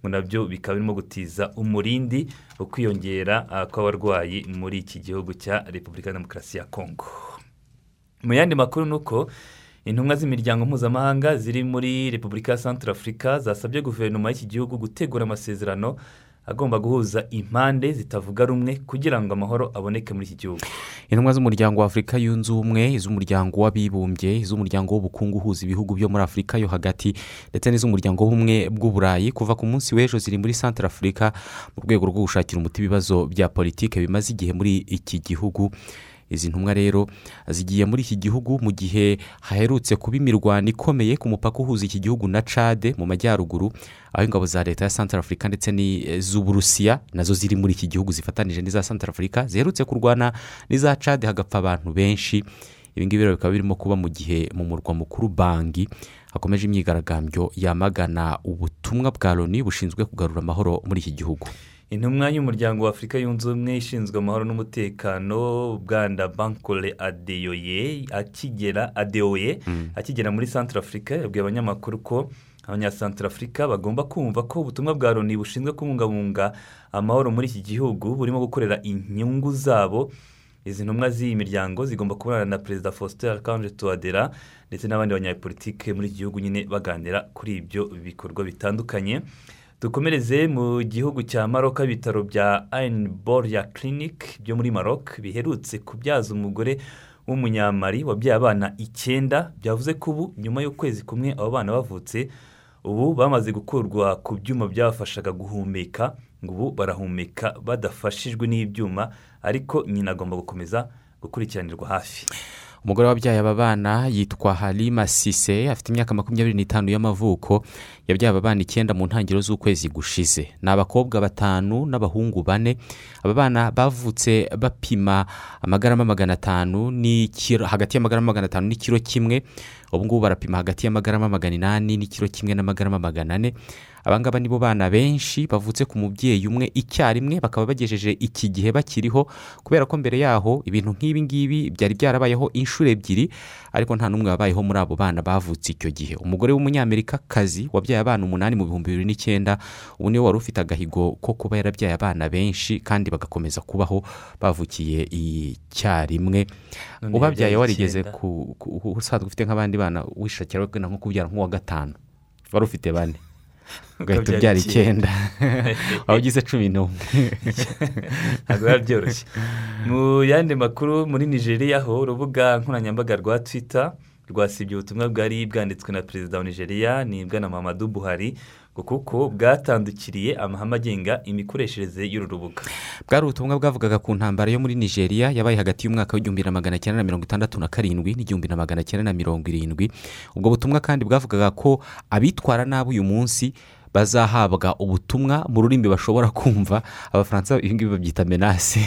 A: ngo na byo bikaba birimo gutiza umurindi wo kwiyongera ah, kw'abarwayi muri iki gihugu cya repubulika ya demokarasi ya kongo mu yandi makuru ni uko intumwa z'imiryango mpuzamahanga ziri muri repubulika ya santara afurika zasabye guverinoma y'iki gihugu gutegura amasezerano agomba guhuza impande zitavuga rumwe kugira ngo amahoro aboneke muri iki gihugu.
B: Intumwa z'umuryango wa afurika yunze ubumwe iz'umuryango w'abibumbye iz'umuryango w'ubukungu uhuza ibihugu byo muri afurika yo hagati ndetse n'iz'umuryango w'ubumwe bw'uburayi kuva ku munsi w'ejo ziri muri santara afurika mu rwego rwo gushakira umuti ibibazo bya politiki bimaze igihe muri iki gihugu. Izi ntumwa rero zigiye muri iki gihugu mu gihe haherutse kuba imirwano ikomeye ku mupaka uhuza iki gihugu na cade mu majyaruguru aho ingabo za leta ya santara afurika ndetse n'iz'uburusiya na zo ziri muri iki gihugu zifatanije n'iza santara afurika ziherutse kurwana n'iza cade hagapfa abantu benshi. Ibi ngibi rero bikaba birimo kuba mu gihe mu murwa mukuru bangi hakomeje imyigaragambyo yamagana ubutumwa bwa loni bushinzwe kugarura amahoro muri iki gihugu.
A: Intumwa y'umuryango wa afurika yunze ubumwe ishinzwe amahoro n'umutekano bwanda bankore adeyoye akigera adeoye akigera muri santara afurika yabwiye abanyamakuru ko abanyasantara afurika bagomba kumva ko ubutumwa bwa loni bushinzwe kubungabunga amahoro muri iki gihugu burimo gukorera inyungu zabo. Izi ntumwa z'iyi miryango zigomba kubonana na perezida faustin archange tuwadera ndetse n'abandi banyapolitike muri iki gihugu nyine baganira kuri ibyo bikorwa bitandukanye. Dukomereze mu gihugu cya maroc ibitaro bya ayini boriya clinic byo muri maroc biherutse kubyaza umugore w'umunyamari wabyaye abana icyenda. Byavuze ko ubu nyuma y'ukwezi kumwe abo bana bavutse ubu bamaze gukurwa ku byuma byabafashaga guhumeka ngo ubu barahumeka badafashijwe n'ibyuma ariko nyina agomba gukomeza gukurikiranirwa hafi.
B: Umugore wabyaye aba bana yitwa halima sise afite imyaka makumyabiri n'itanu y'amavuko yabyaye aba bana icyenda mu ntangiriro z'ukwezi gushize. Ni abakobwa batanu n'abahungu bane. Aba bana bavutse bapima amagarama magana atanu n'ikiro hagati y'amagarama magana atanu n'ikiro kimwe ubu ngubu barapima hagati y'amagarama magana inani n'ikiro kimwe n'amagarama magana ane. Abangaba nibo bana benshi bavutse ku mubyeyi umwe icyarimwe bakaba bagejeje iki gihe bakiriho kubera ko mbere yaho ibintu nk'ibi ngibi byari byarabayeho inshuro ebyiri ariko nta n'umwe wabayeho muri abo bana bavutse icyo gihe. Umugore w'umunyamerikakazi wabyaye abana umunani mu bihumbi bibiri n'icyenda ubu ni we wari ufite agahigo ko kuba yarabyaye abana benshi kandi bagakomeza kubaho bavukiye icyarimwe. Ubabyaye warigeze ku usanzwe ufite nk'abandi bana wishakira nko kubyara nk'uwa gatanu. Wari ufite bane. Ugahita ubyara
A: icyenda
B: waba ugize cumi n'umwe
A: ntabwo biba byoroshye mu yandi makuru muri nigeria ho urubuga nkoranyambaga rwa twita rwasibye ubutumwa bwari bwanditswe na perezida wa nigeria ni bwana mamadu buhari ngo kuko bwatandukiriye amahame agenga imikoreshereze y'uru rubuga
B: bwari ubutumwa bwavugaga ku ntambara yo muri nigeria yabaye hagati y'umwaka w'igihumbi na magana cyenda na mirongo itandatu na karindwi n'igihumbi na magana cyenda na mirongo irindwi. Ubwo butumwa kandi bwavugaga ko abitwara nabi uyu munsi bazahabwa ubutumwa mu rurimi bashobora kumva. Abafaransa ibi ngibi babyita menase.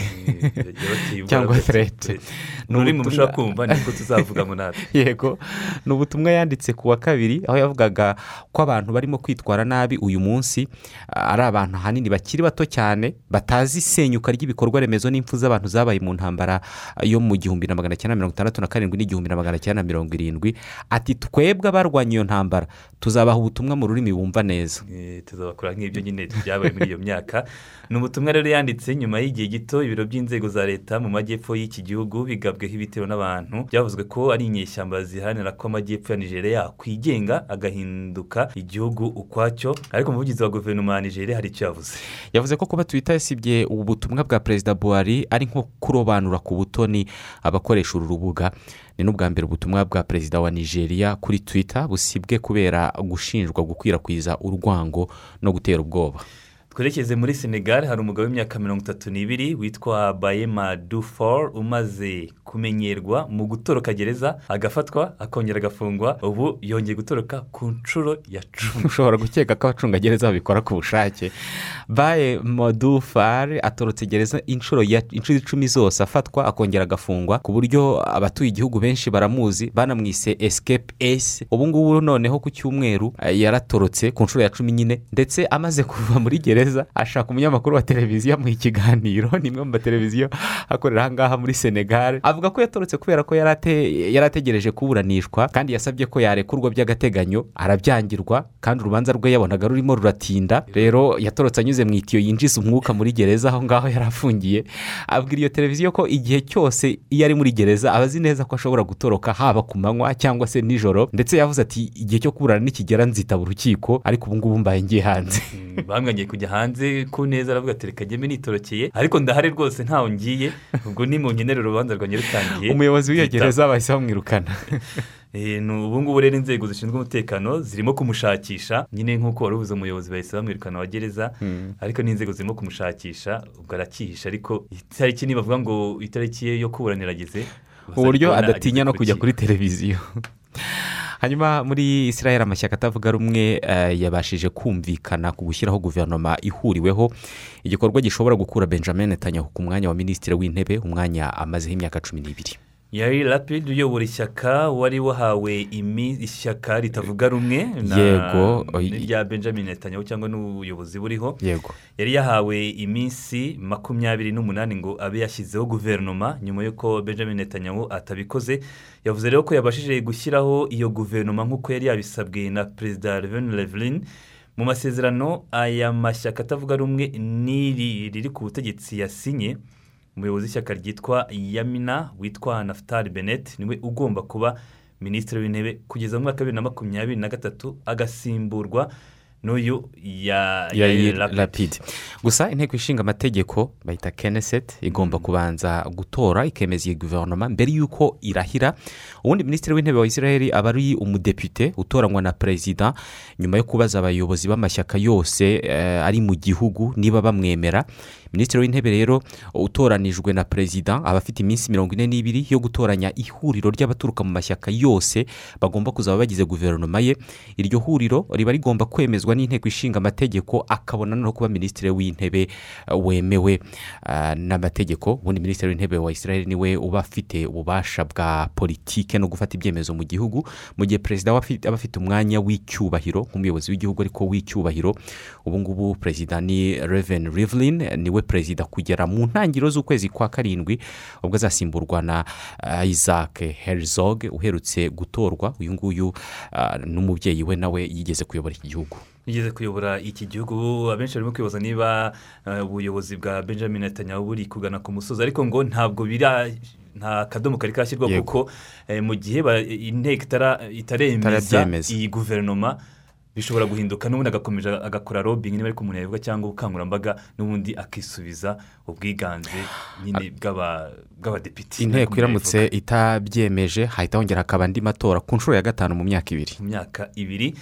B: Cyangwa ferete
A: Ni ururimi mushobora kumva, ni bwo tuzavuga natwe.
B: yego. Ni ubutumwa yanditse ku wa kabiri aho yavugaga ko abantu barimo kwitwara nabi uyu munsi ari abantu ahanini bakiri bato cyane batazi isenyuka ry'ibikorwa remezo n'impfu z'abantu zabaye mu ntambara yo mu gihumbi na magana cyenda mirongo itandatu na karindwi n'igihumbi na magana cyenda mirongo irindwi. Ati twebwe abarwanya iyo ntambara tuzabaha ubutumwa mu rurimi bumva neza.
A: Tuzabakora nk'ibyo nyine byabaye muri iyo myaka. Ni ubutumwa rero yanditse nyuma y'igihe gito ibiro by'inzego za leta mu majyepfo y'iki gihugu bigabweho ibitero n'abantu. Byavuzwe ko ari inyeshyamba ziharanira ko amajyepfo ya nigeria yakwigenga agahinduka igihugu ukwacyo. Ariko umuvugizi wa guverinoma ya nigeria hari icyo yavuze.
B: Yavuze ko kuba twita yasibye ubu butumwa bwa perezida buhari ari nko kurobanura ku butoni abakoresha uru rubuga. Ni n'ubwa mbere ubutumwa bwa perezida wa nigeria kuri twitter busibwe kubera gushinjwa gukwirakwiza urwango no gutera ubwoba.
A: Twerekeze muri senegal hari umugabo w'imyaka mirongo itatu n'ibiri witwa bayema dufor umaze kumenyerwa mu gutoroka gereza agafatwa akongera agafungwa ubu yongeye gutoroka ku nshuro ya cumi.
B: Ushobora gukeka ko abacungagereza babikora ku bushake. Baye modufari atorotse gereza inshuro icumi zose afatwa akongera agafungwa ku buryo abatuye igihugu benshi baramuzi banamwise escape esi ubu ngubu noneho ku cyumweru eh, yaratorotse ku nshuro ya cumi nyine ndetse amaze kuva muri gereza ashaka umunyamakuru wa televiziyo amuha ikiganiro. Ni imwe mu mateleviziyo akorera aha ngaha muri senegal. Avuga ko yatorotse kubera ko yari ate- yari ategereje kuburanishwa kandi yasabye ko yarekurwa by'agateganyo arabyangirwa kandi urubanza rwe yabonaga rurimo ruratinda. Rero yatorotse anyuze mu itiyo yinjiza umwuka muri gereza aho ngaho yari afungiye. Abwira iyo televiziyo ko igihe cyose iyo ari muri gereza aba azi neza ko ashobora gutoroka haba ku manywa cyangwa se nijoro. Ndetse yavuze ati igihe cyo kuburana nikigera nzitaba urukiko ariko ubu ngubu mbaye ngiye hanze.
A: Bamwe ngiye kujya hanze ku neza aravuga ati reka njyeme nitorokeye ariko ndahari rwose ntawe ngiye ubwo ni mu ngenera urubanza rwanjye rutangiye
B: umuyobozi w'iyo
A: Nzita-
B: gereza bahise bamwirukana
A: Eh, ubu ngubu rero inzego zishinzwe umutekano zirimo kumushakisha nyine nk'uko wari ubuze umuyobozi bahise bamwirukana wa gereza
B: Mm.
A: ariko n'inzego zirimo kumushakisha ubwo arakihisha ariko itariki nibavuga ngo itariki ye yo kuburana irageze
B: uburyo adatinya no
A: ageze ku
B: kujya kuri televiziyo. hanyuma muri israel amashyaka atavuga rumwe eh, yabashije kumvikana ku gushyiraho guverinoma ihuriweho igikorwa gishobora gukura benjamin netanyahu ku mwanya wa minisitiri w'intebe umwanya amazeho imyaka cumi n'ibiri.
A: Yari rapide uyobora ishyaka wari wahawe imi- ishyaka ritavuga rumwe na-
B: Yego.
A: n'irya benjamin netanyahu cyangwa n'ubuyobozi buriho.
B: Yego.
A: Yari yahawe iminsi makumyabiri n'umunani ngo abe yashyizeho guverinoma nyuma y'uko benjamin netanyahu atabikoze. Yavuze rero ko yabashije gushyiraho iyo guverinoma nk'uko yari yabisabwe na perezida Reuven Rivlin mu masezerano aya mashyaka atavuga rumwe n'iri riri ku butegetsi yasinye. Umuyobozi w'ishyaka ryitwa yamina witwa naftali bennett ni we ugomba kuba minisitiri w'intebe kugeza mu mwaka wa bibiri na makumyabiri na gatatu agasimburwa n'uyu ya
B: rapide gusa inteko ishinga amategeko bayita keneset igomba kubanza gutora ikemeza iyi guverinoma mbere y'uko irahira. Ubundi minisitiri w'intebe wa israel aba ari umudepite utoranywa na perezida nyuma yo kubaza abayobozi b'amashyaka yose eh, ari mu gihugu niba bamwemera. Minisitiri w'intebe rero utoranijwe na perezida aba afite iminsi mirongo ine n'ibiri yo gutoranya ihuriro ry'abaturuka mu mashyaka yose bagomba kuzaba bagize guverinoma ye. Iryo huriro riba rigomba kwemezwa n'inteko ishinga amategeko akabona no kuba minisitiri w'intebe eh, wemewe. Ah, n'amategeko ubundi minisitiri w'intebe wa israel ni we uba afite ububasha bwa politike no gufata ibyemezo mu gihugu. Mu gihe perezida aba afite- umwanya w'icyubahiro nk'umuyobozi w'igihugu ariko w'icyubahiro ubu ngubu perezida ni reven rivlin ni we perezida kugera mu ntangiriro z'ukwezi kwa karindwi ubwo azasimburwa na ah, isaac herzog uherutse gutorwa. Uyu nguyu n'umubyeyi we nawe yigeze kuyobora iki gihugu.
A: Yigeze kuyobora iki gihugu abenshi barimo kwibaza niba eh, ubuyobozi bwa benjamin netanyahu buri kugana ku musozi. Ariko ngo ntabwo bira nta kadomo kari kashyirwa kuko eh, mu gihe inteko itaremeza iyi guverinoma bishobora guhinduka n'ubundi agakomeza agakora robingi niba umuntu yabivuga cyangwa ubukangurambaga n'ubundi akisubiza ubwiganze nyine bw'aba- bw'abadepite.
B: Inteko iramutse itabyemeje hahita hongera hakaba andi matora ku nshuro ya gatanu mu myaka ibiri.
A: Mu myaka ibiri.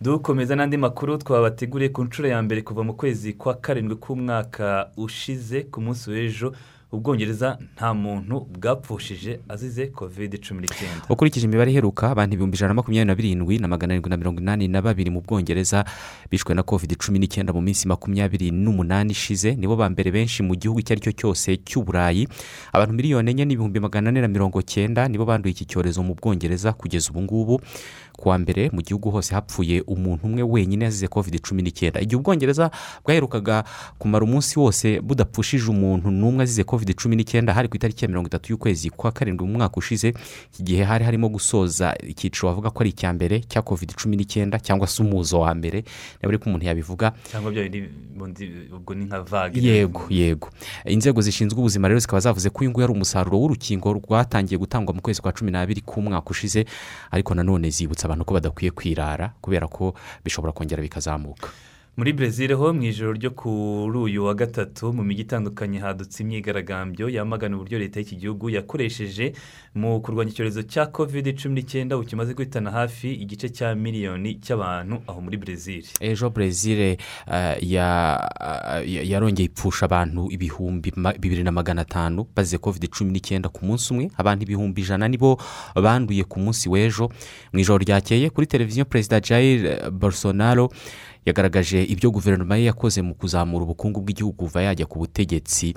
A: Dukomeza n'andi makuru twabateguriye ku nshuro ya mbere kuva mu kwezi kwa karindwi k'umwaka ushize ku munsi w'ejo. Ubwongereza nta muntu bwapfushije azize kovide cumi n'icyenda.
B: Ukurikije imibare iheruka abantu ibihumbi ijana na makumyabiri na birindwi na magana arindwi na mirongo inani na babiri mu bwongereza bishwe na covid cumi n'icyenda mu minsi makumyabiri n'umunani ishize nibo ba mbere benshi mu gihugu icyo ari cyo cyose cy'uburayi abantu miliyoni enye n'ibihumbi magana ane na mirongo cyenda nibo banduye iki cyorezo mu bwongereza kugeza ubu ngubu. Kuwa mbere mu gihugu hose hapfuye umuntu umwe wenyine yazize covid cumi n'icyenda. Igihe ubwongereza bwaherukaga kumara umunsi wose budapfushije umuntu n'umwe azize covid covid cumi n'icyenda hari ku itariki ya mirongo itatu y'ukwezi kwa karindwi mu mwaka ushize iki gihe hari harimo gusoza icyiciro bavuga ko ari icya mbere cya covid cumi n'icyenda cyangwa se umuzo wa mbere. Niba ariko umuntu yabivuga.
A: Cyangwa bya bindi ubwo ni nka vage
B: yego yego. Inzego zishinzwe ubuzima rero zikaba zavuze ko uyu nguyu ari umusaruro w'urukingo rwatangiye gutangwa mu kwezi kwa cumi n'abiri k'umwaka ushize ariko nanone zibutsa abantu ko badakwiye kwirara kubera ko bishobora kongera bikazamuka.
A: Muri brezil ho mu ijoro ryo kuri uyu wa gatatu mu mijyi itandukanye hadutse imyigaragambyo yamagana uburyo leta y'iki gihugu yakoresheje mu kurwanya icyorezo cya covid cumi n'icyenda kimaze guhitana hafi igice cya miliyoni cy'abantu aho muri brezil
B: ejo brezil yarongeye ipfusha abantu ibihumbi bibiri na magana atanu bazize covid cumi n'icyenda ku munsi umwe. Abantu ibihumbi ijana nibo banduye ku munsi w'ejo. Mu ijoro ryakeye kuri televiziyo perezida jair bolsonaro yagaragaje ibyo guverinoma ye yakoze mu kuzamura ubukungu bw'igihugu kuva yajya ku butegetsi.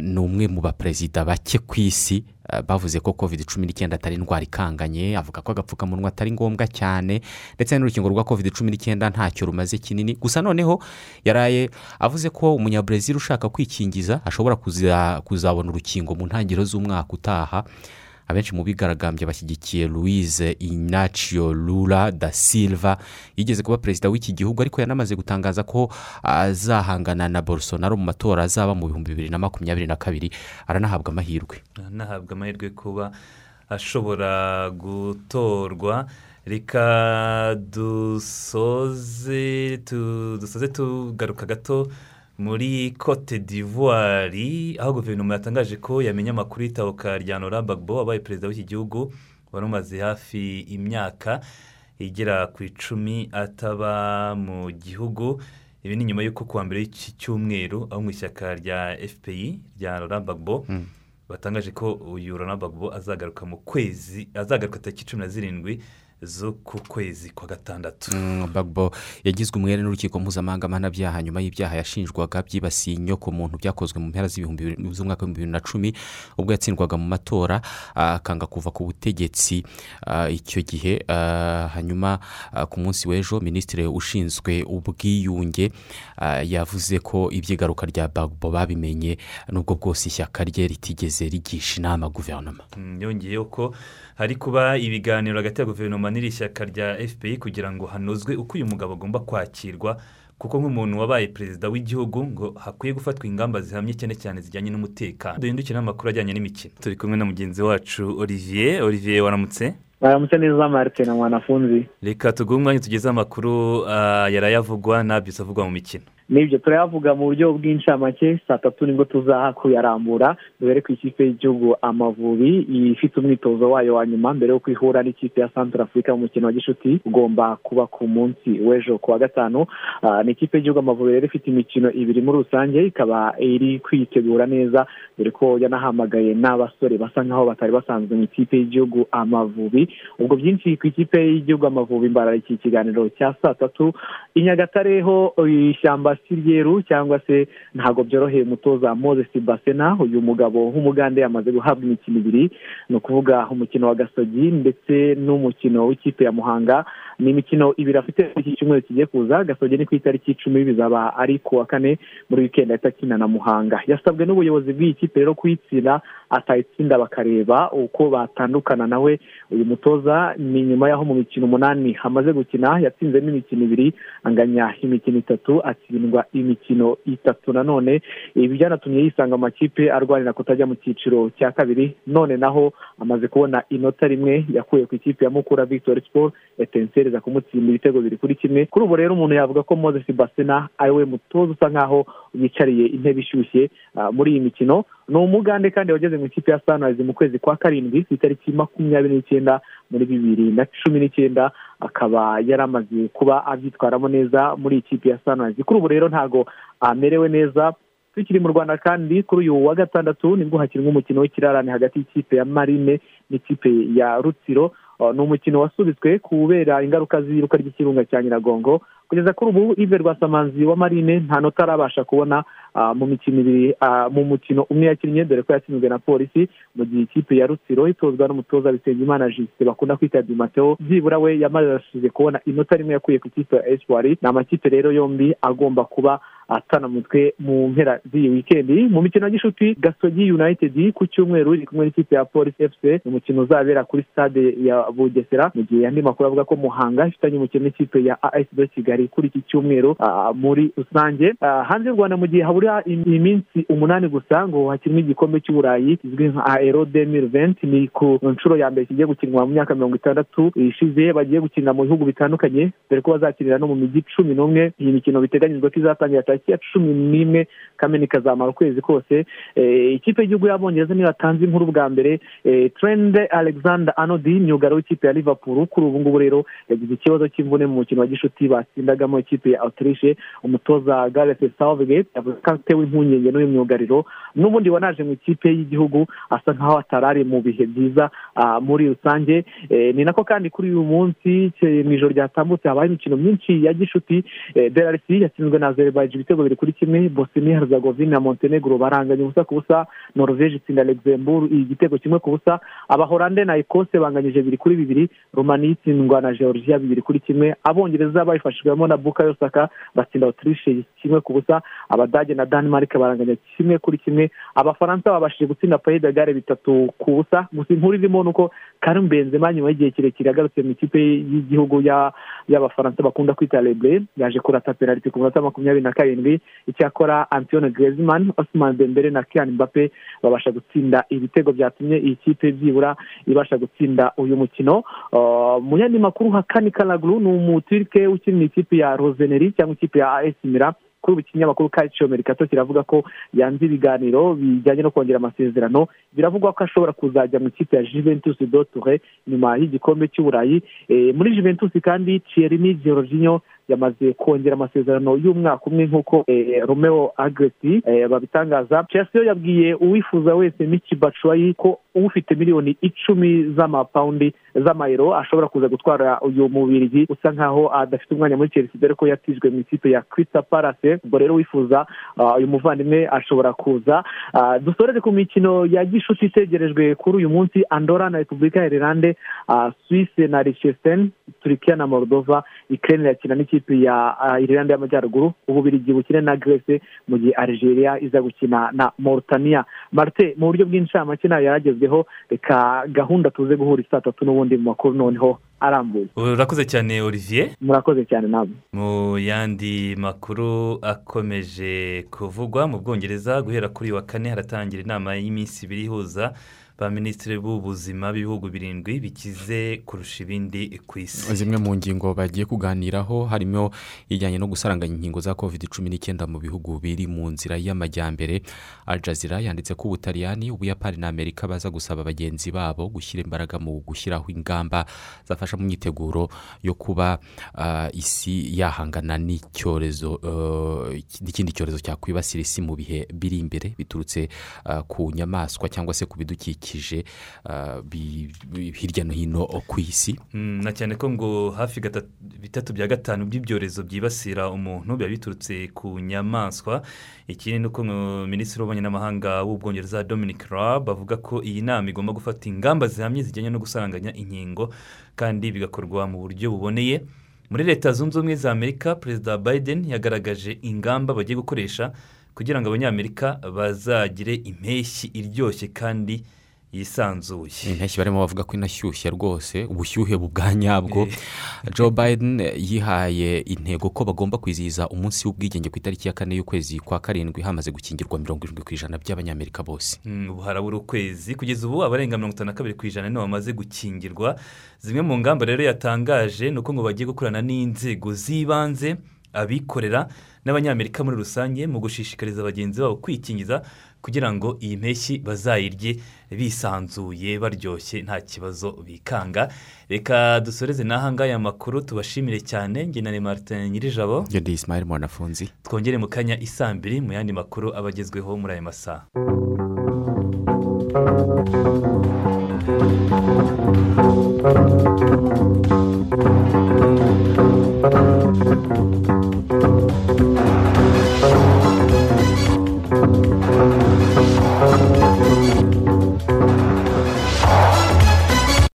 B: Ni umwe mu baperezida bake ku isi. Bavuze ko covid cumi n'icyenda atari indwara ikanganye. Avuga ko agapfukamunwa atari ngombwa cyane. Ndetse n'urukingo rwa covid cumi n'icyenda ntacyo rumaze kinini. Gusa noneho yaraye avuze ko umunyaburezil ushaka kwikingiza ashobora kuzabona urukingo mu ntangiriro z'umwaka utaha. Abenshi mu bigaragambye bashyigikiye louise inacio lula da silva yigeze kuba perezida w'iki gihugu ariko yanamaze gutangaza ko azahangana na bolsonaro mu matora azaba mu bihumbi bibiri na makumyabiri na kabiri. Aranahabwa amahirwe.
A: Aranahabwa amahirwe kuba ashobora gutorwa. Reka dusoze tugaruka gato. Muri cote d'ivoire. Aho guverinoma yatangaje ko yamenye amakuru y'itabuka rya nora bagbo wabaye perezida w'iki gihugu wari umaze hafi imyaka igera ku icumi ataba mu gihugu. Ibi ni nyuma y'uko kuwa mbere y'iki cyumweru aho mu ishyaka rya fpI rya nora bagbo batangaje ko uyu nora bagbo azagaruka mu kwezi azagaruka tariki cumi na zirindwi z'uku kwezi kwa gatandatu.
B: Bagbo yagizwe umwere n'urukiko mpuzamahanga mpanabyaha nyuma y'ibyaha yashinjwaga byibasiye inyoko muntu byakozwe mu mpera z'umwaka w'ibihumbi bibiri na cumi ubwo yatsindwaga mu matora akanga kuva ku butegetsi icyo gihe hanyuma ku munsi w'ejo minisitiri ushinzwe ubwiyunge yavuze ko iby'igaruka rya bagbo babimenye n'ubwo bwose ishyaka rye ritigeze rigisha inama guverinoma.
A: Yongeyeho ko hari kuba ibiganiro hagati ya guverinoma n'iri shyaka rya fpI kugira ngo hanozwe uko uyu mugabo agomba kwakirwa kuko nk'umuntu wabaye perezida w'igihugu ngo hakwiye gufatwa ingamba zihamye cyane cyane zijyanye n'umutekano. Duhindukire n'amakuru ajyanye n'imikino. Turi kumwe na mugenzi wacu olivier. Olivier waramutse?
X: Waramutse neza marite na mwanafunzi.
A: Reka tuguhe umwanya tugeze amakuru yarayavugwa ntabyose avugwa mu mikino.
X: Ni byo turayavuga mu buryo bw'incamake saa tatu ni bwo tuzaha kuyarambura duhere ku ikipe y'igihugu amavubi ifite umwitozo wayo wa nyuma mbere yo kwihura n'ikipe ya santara afurika mu mukino wa gishuti ugomba kuba ku munsi w'ejo ku wa gatanu. Ni ikipe y'igihugu amavubi rero ifite imikino ibiri muri rusange ikaba iri kwitegura neza dore ko yanahamagaye n'abasore basa nkaho batari basanzwe mu ikipe y'igihugu amavubi. Ubwo byinshi ku ikipe y'igihugu amavubi mbara iki kiganiro cya saa tatu. I nyagatare ho ishyamba siryeru cyangwa se ntabwo byoroheye umutoza moses basena. Uyu mugabo w'umugande yamaze guhabwa imikino ibiri. Ni ukuvuga umukino wa gasogi ndetse n'umukino w'ikipe ya muhanga. Ni imikino ibiri afite iki cyumweru kigiye kuza gasogi ni ku itariki icumi bizaba ari ku wa kane muri wikendi ahita akina na muhanga. Yasabwe n'ubuyobozi bw'iyi kipe rero kuyitsinda atayitsinda bakareba uko batandukana nawe uyu mutoza ni nyuma y'aho mu mikino umunani hamaze gukina yatsinzemo imikino ibiri anganya imikino itatu atsindwa imikino itatu nanone ibi byanatumye yisanga amakipe arwanira kutajya mu cyiciro cya kabiri. None naho amaze kubona inota rimwe yakuye ku ikipe ya mukura victoire sport etenseri iza kumutsinda ibitego biri kuri kimwe. Kuri ubu rero umuntu yavuga ko moses basena ari we mutoza usa nkaho yicariye intebe ishyushye muri iyi mikino. Ni umugande kandi wageze mu ikipe ya sanirayizi mu kwezi kwa karindwi ku itariki makumyabiri n'icyenda muri bibiri na cumi n'icyenda akaba yari amaze kuba abyitwaramo neza muri iyi kipe ya sanirayizi kuri ubu rero ntabwo amerewe neza. Tukiri mu rwanda kandi kuri uyu wa gatandatu ni bwo hakinwa umukino w'ikirarane hagati y'ikipe ya marine n'ikipe ya rutsiro. Ni umukino wasubitswe kubera ingaruka z'iruka ry'ikirunga cya nyiragongo. Kugeza kuri ubu ive rwasamanzi wa marine nta nota arabasha kubona mu mikino ibiri mu mukino umwe yakinnye dore ko yatsinzwe na polisi mu gihe ikipe ya rutsiro itozwa n'umutoza bisengimana jisite bakunda kwita dimateo byibura we yamajije kubona inota rimwe yakuye ku ikipe ya esipuwari ni amakipe rero yombi agomba kuba atana mutwe mu mpera z'iyi wikendi mu mikino ya gishuti gasogi united ku cyumweru iri kumwe n'ikipe ya polisi ni umukino uzabera kuri stade ya bugesera mu gihe andi makuru avuga ko muhanga ifitanye umukino n'ikipe ya asb kigali kuri iki cyumweru ah, muri rusange. Ah, hanze y'u rwanda mu gihe habura im- iminsi umunani gusa ngo hakinwe igikombe cy'uburayi kizwi nka aero demir venti ni ku nshuro ya mbere kigiye gukinwa mu myaka mirongo itandatu ishize bagiye gukinira mu bihugu bitandukanye dore ko bazakinira no mu mijyi cumi n'umwe. Iyi mikino biteganyijwe ko izatangira tariki ya cumi n'imwe kamena ikazamara ukwezi kose Eh, ikipe y'igihugu y'abongereza niyo yatanze inkuru bwa mbere Eh, trend alexander anodi myugariro w'ikipe ya liverpool kuri ubu ngubu rero yagize ikibazo cy'imvune mu mukino wa gishuti batsindagamo ikipe ya autriche umutoza gareth southgate yavuze ko atewe impungenge n'uyu myugariro n'ubundi wanaje mu ikipe y'igihugu asa nkaho atarari mu bihe byiza ah, muri rusange. Eh, ni nako kandi kuri uyu munsi mu ijoro ryatambutse habaye imikino myinshi ya gishuti DRC yatsinzwe na Azerbaijan ibitego biri kuri kimwe Bosnia Herzegovina na Montenegro baranganya ubusa ku busa Norvege itsinda Luxembourg igitego kimwe ku busa Abahorande na Ecosse banganyije bibiri kuri bibiri Romania itsindwa na Georgia bibiri kuri kimwe Abongereza babifashijwemo na Bukayo Saka batsinda Autriche kimwe ku busa Abadage na Denmark baranganya kimwe kuri kimwe Abafaransa babashije gutsinda Pays de Galles bitatu ku busa gusa inkuru irimo ni uko Karim Benzema nyuma y'igihe kirekire yagarutse mu ikipe y'igihugu ya- y'Abafaransa bakunda kwita Leble yaje kurata penaliti ku munota makumyabiri na karindwi icyakora Antoine Griezmann Ousmane Dembele na Kylian Mbappe babasha gutsinda ibitego byatumye iyi kipe byibura ibasha gutsinda uyu mukino. Uh, mu yandi makuru Hakani Kalaglu ni umuturike ukinira ikipe ya Roseneri cyangwa ikipe ya Milan. Kuri ubu ikinyamakuru Calcio Mercato kiravuga ko yanze ibiganiro bijyanye no kongera amasezerano. Biravugwa ko ashobora kuzajya mu ikipe ya Juventus do Turin nyuma y'igikombe cy'uburayi. Eh, muri Juventus kandi Thierry Jorginho yamaze kongera amasezerano y'umwaka umwe nk'uko eh, Romeo Agresti eh, babitangaza. Chelsea yabwiye uwifuza wese Miki Batshuayi ko ufite miliyoni icumi z'amapawundi z'amayero ashobora kuza gutwara uyu mubirigi. Usa nkaho adafite umwanya muri Chelsea dore ko yatijwe mu ikipe ya Crystal Palace. Ubwo rero wifuza ah, uyu muvandimwe ashobora kuza. Dusoreze ku mikino ya gishuti itegerejwe kuri uyu munsi. Andorra na Repubulika ya Irlande Suisse na Liechtenstein Turkiya na Moldova Ukraine irakina n'ikipe ya ah, Irlande y'Amajyaruguru Ububirigi bukine na Grèce mu gihe Algeria iza gukina na Mauritania. Marte mu buryo bw'incamake na yo yaragezweho reka gahunda tuze guhura saa tatu n'ubundi mu makuru noneho arambuye.
A: Urakoze cyane olivier.
X: Murakoze cyane namwe
A: mu yandi makuru akomeje kuvugwa mu bwongereza guhera kuri wa kane haratangira inama y'iminsi ibiri ihuza ba minisitiri b'ubuzima b'ibihugu birindwi bikize kurusha ibindi ku isi.
B: Zimwe mu ngingo bagiye kuganiraho harimo ijyanye no gusaranganya inkingo za covid cumi n'icyenda mu bihugu biri mu nzira y'amajyambere. Al Jazeera yanditse ko ubutaliyani ubuyapani na amerika baza gusaba bagenzi babo gushyira imbaraga mu gushyiraho ingamba zafasha mu myiteguro yo kuba ah, isi yahangana n'icyorezo eh, n'ikindi cyorezo cyakwibasira isi mu bihe biri imbere biturutse ah, ku nyamaswa cyangwa se ku bidukikije. Bi- bi- hirya no hino ku isi.
A: Mm, na cyane ko ngo hafi bitatu bya gatanu by'ibyorezo byibasira umuntu biba biturutse ku nyamaswa. Ikindi ni uko minisitiri w'ububanyi n'amahanga w'ubwongereza dominic raab avuga ko iyi nama igomba gufata ingamba zihamye zijyanye no gusaranganya inkingo kandi bigakorwa mu buryo buboneye. Muri leta zunze ubumwe za amerika perezida biden yagaragaje ingamba bagiye gukoresha kugira ngo abanyamerika bazagire impeshyi iryoshye kandi yisanzuye.
B: Impeshyi barimo bavuga ko inashyushye rwose ubushyuhe bwa nyabwo. Joe biden yihaye intego ko bagomba kwizihiza umunsi w'ubwigenge ku itariki ya kane y'ukwezi kwa karindwi hamaze gukingirwa mirongo irindwi ku ijana by'abanyamerika bose.
A: Mm, ubu harabura ukwezi kugeza ubu abarenga mirongo itanu na kabiri ku ijana nibo bamaze gukingirwa. Zimwe mu ngamba rero yatangaje ni uko ngo bagiye gukorana n'inzego z'ibanze abikorera n'abanyamerika muri rusange mu gushishikariza bagenzi babo kwikingiza kugira ngo iyi mpeshyi bazayirye bisanzuye baryoshye nta kibazo bikanga. Reka dusoreze n'ahangaha aya makuru tubashimire cyane. Ngenane martin nyirijabo.
B: Ngende isimayeli mwanafunzi.
A: Twongere mu kanya isambiri mu yandi makuru aba agezweho muri aya masaha.
Y: Thank you.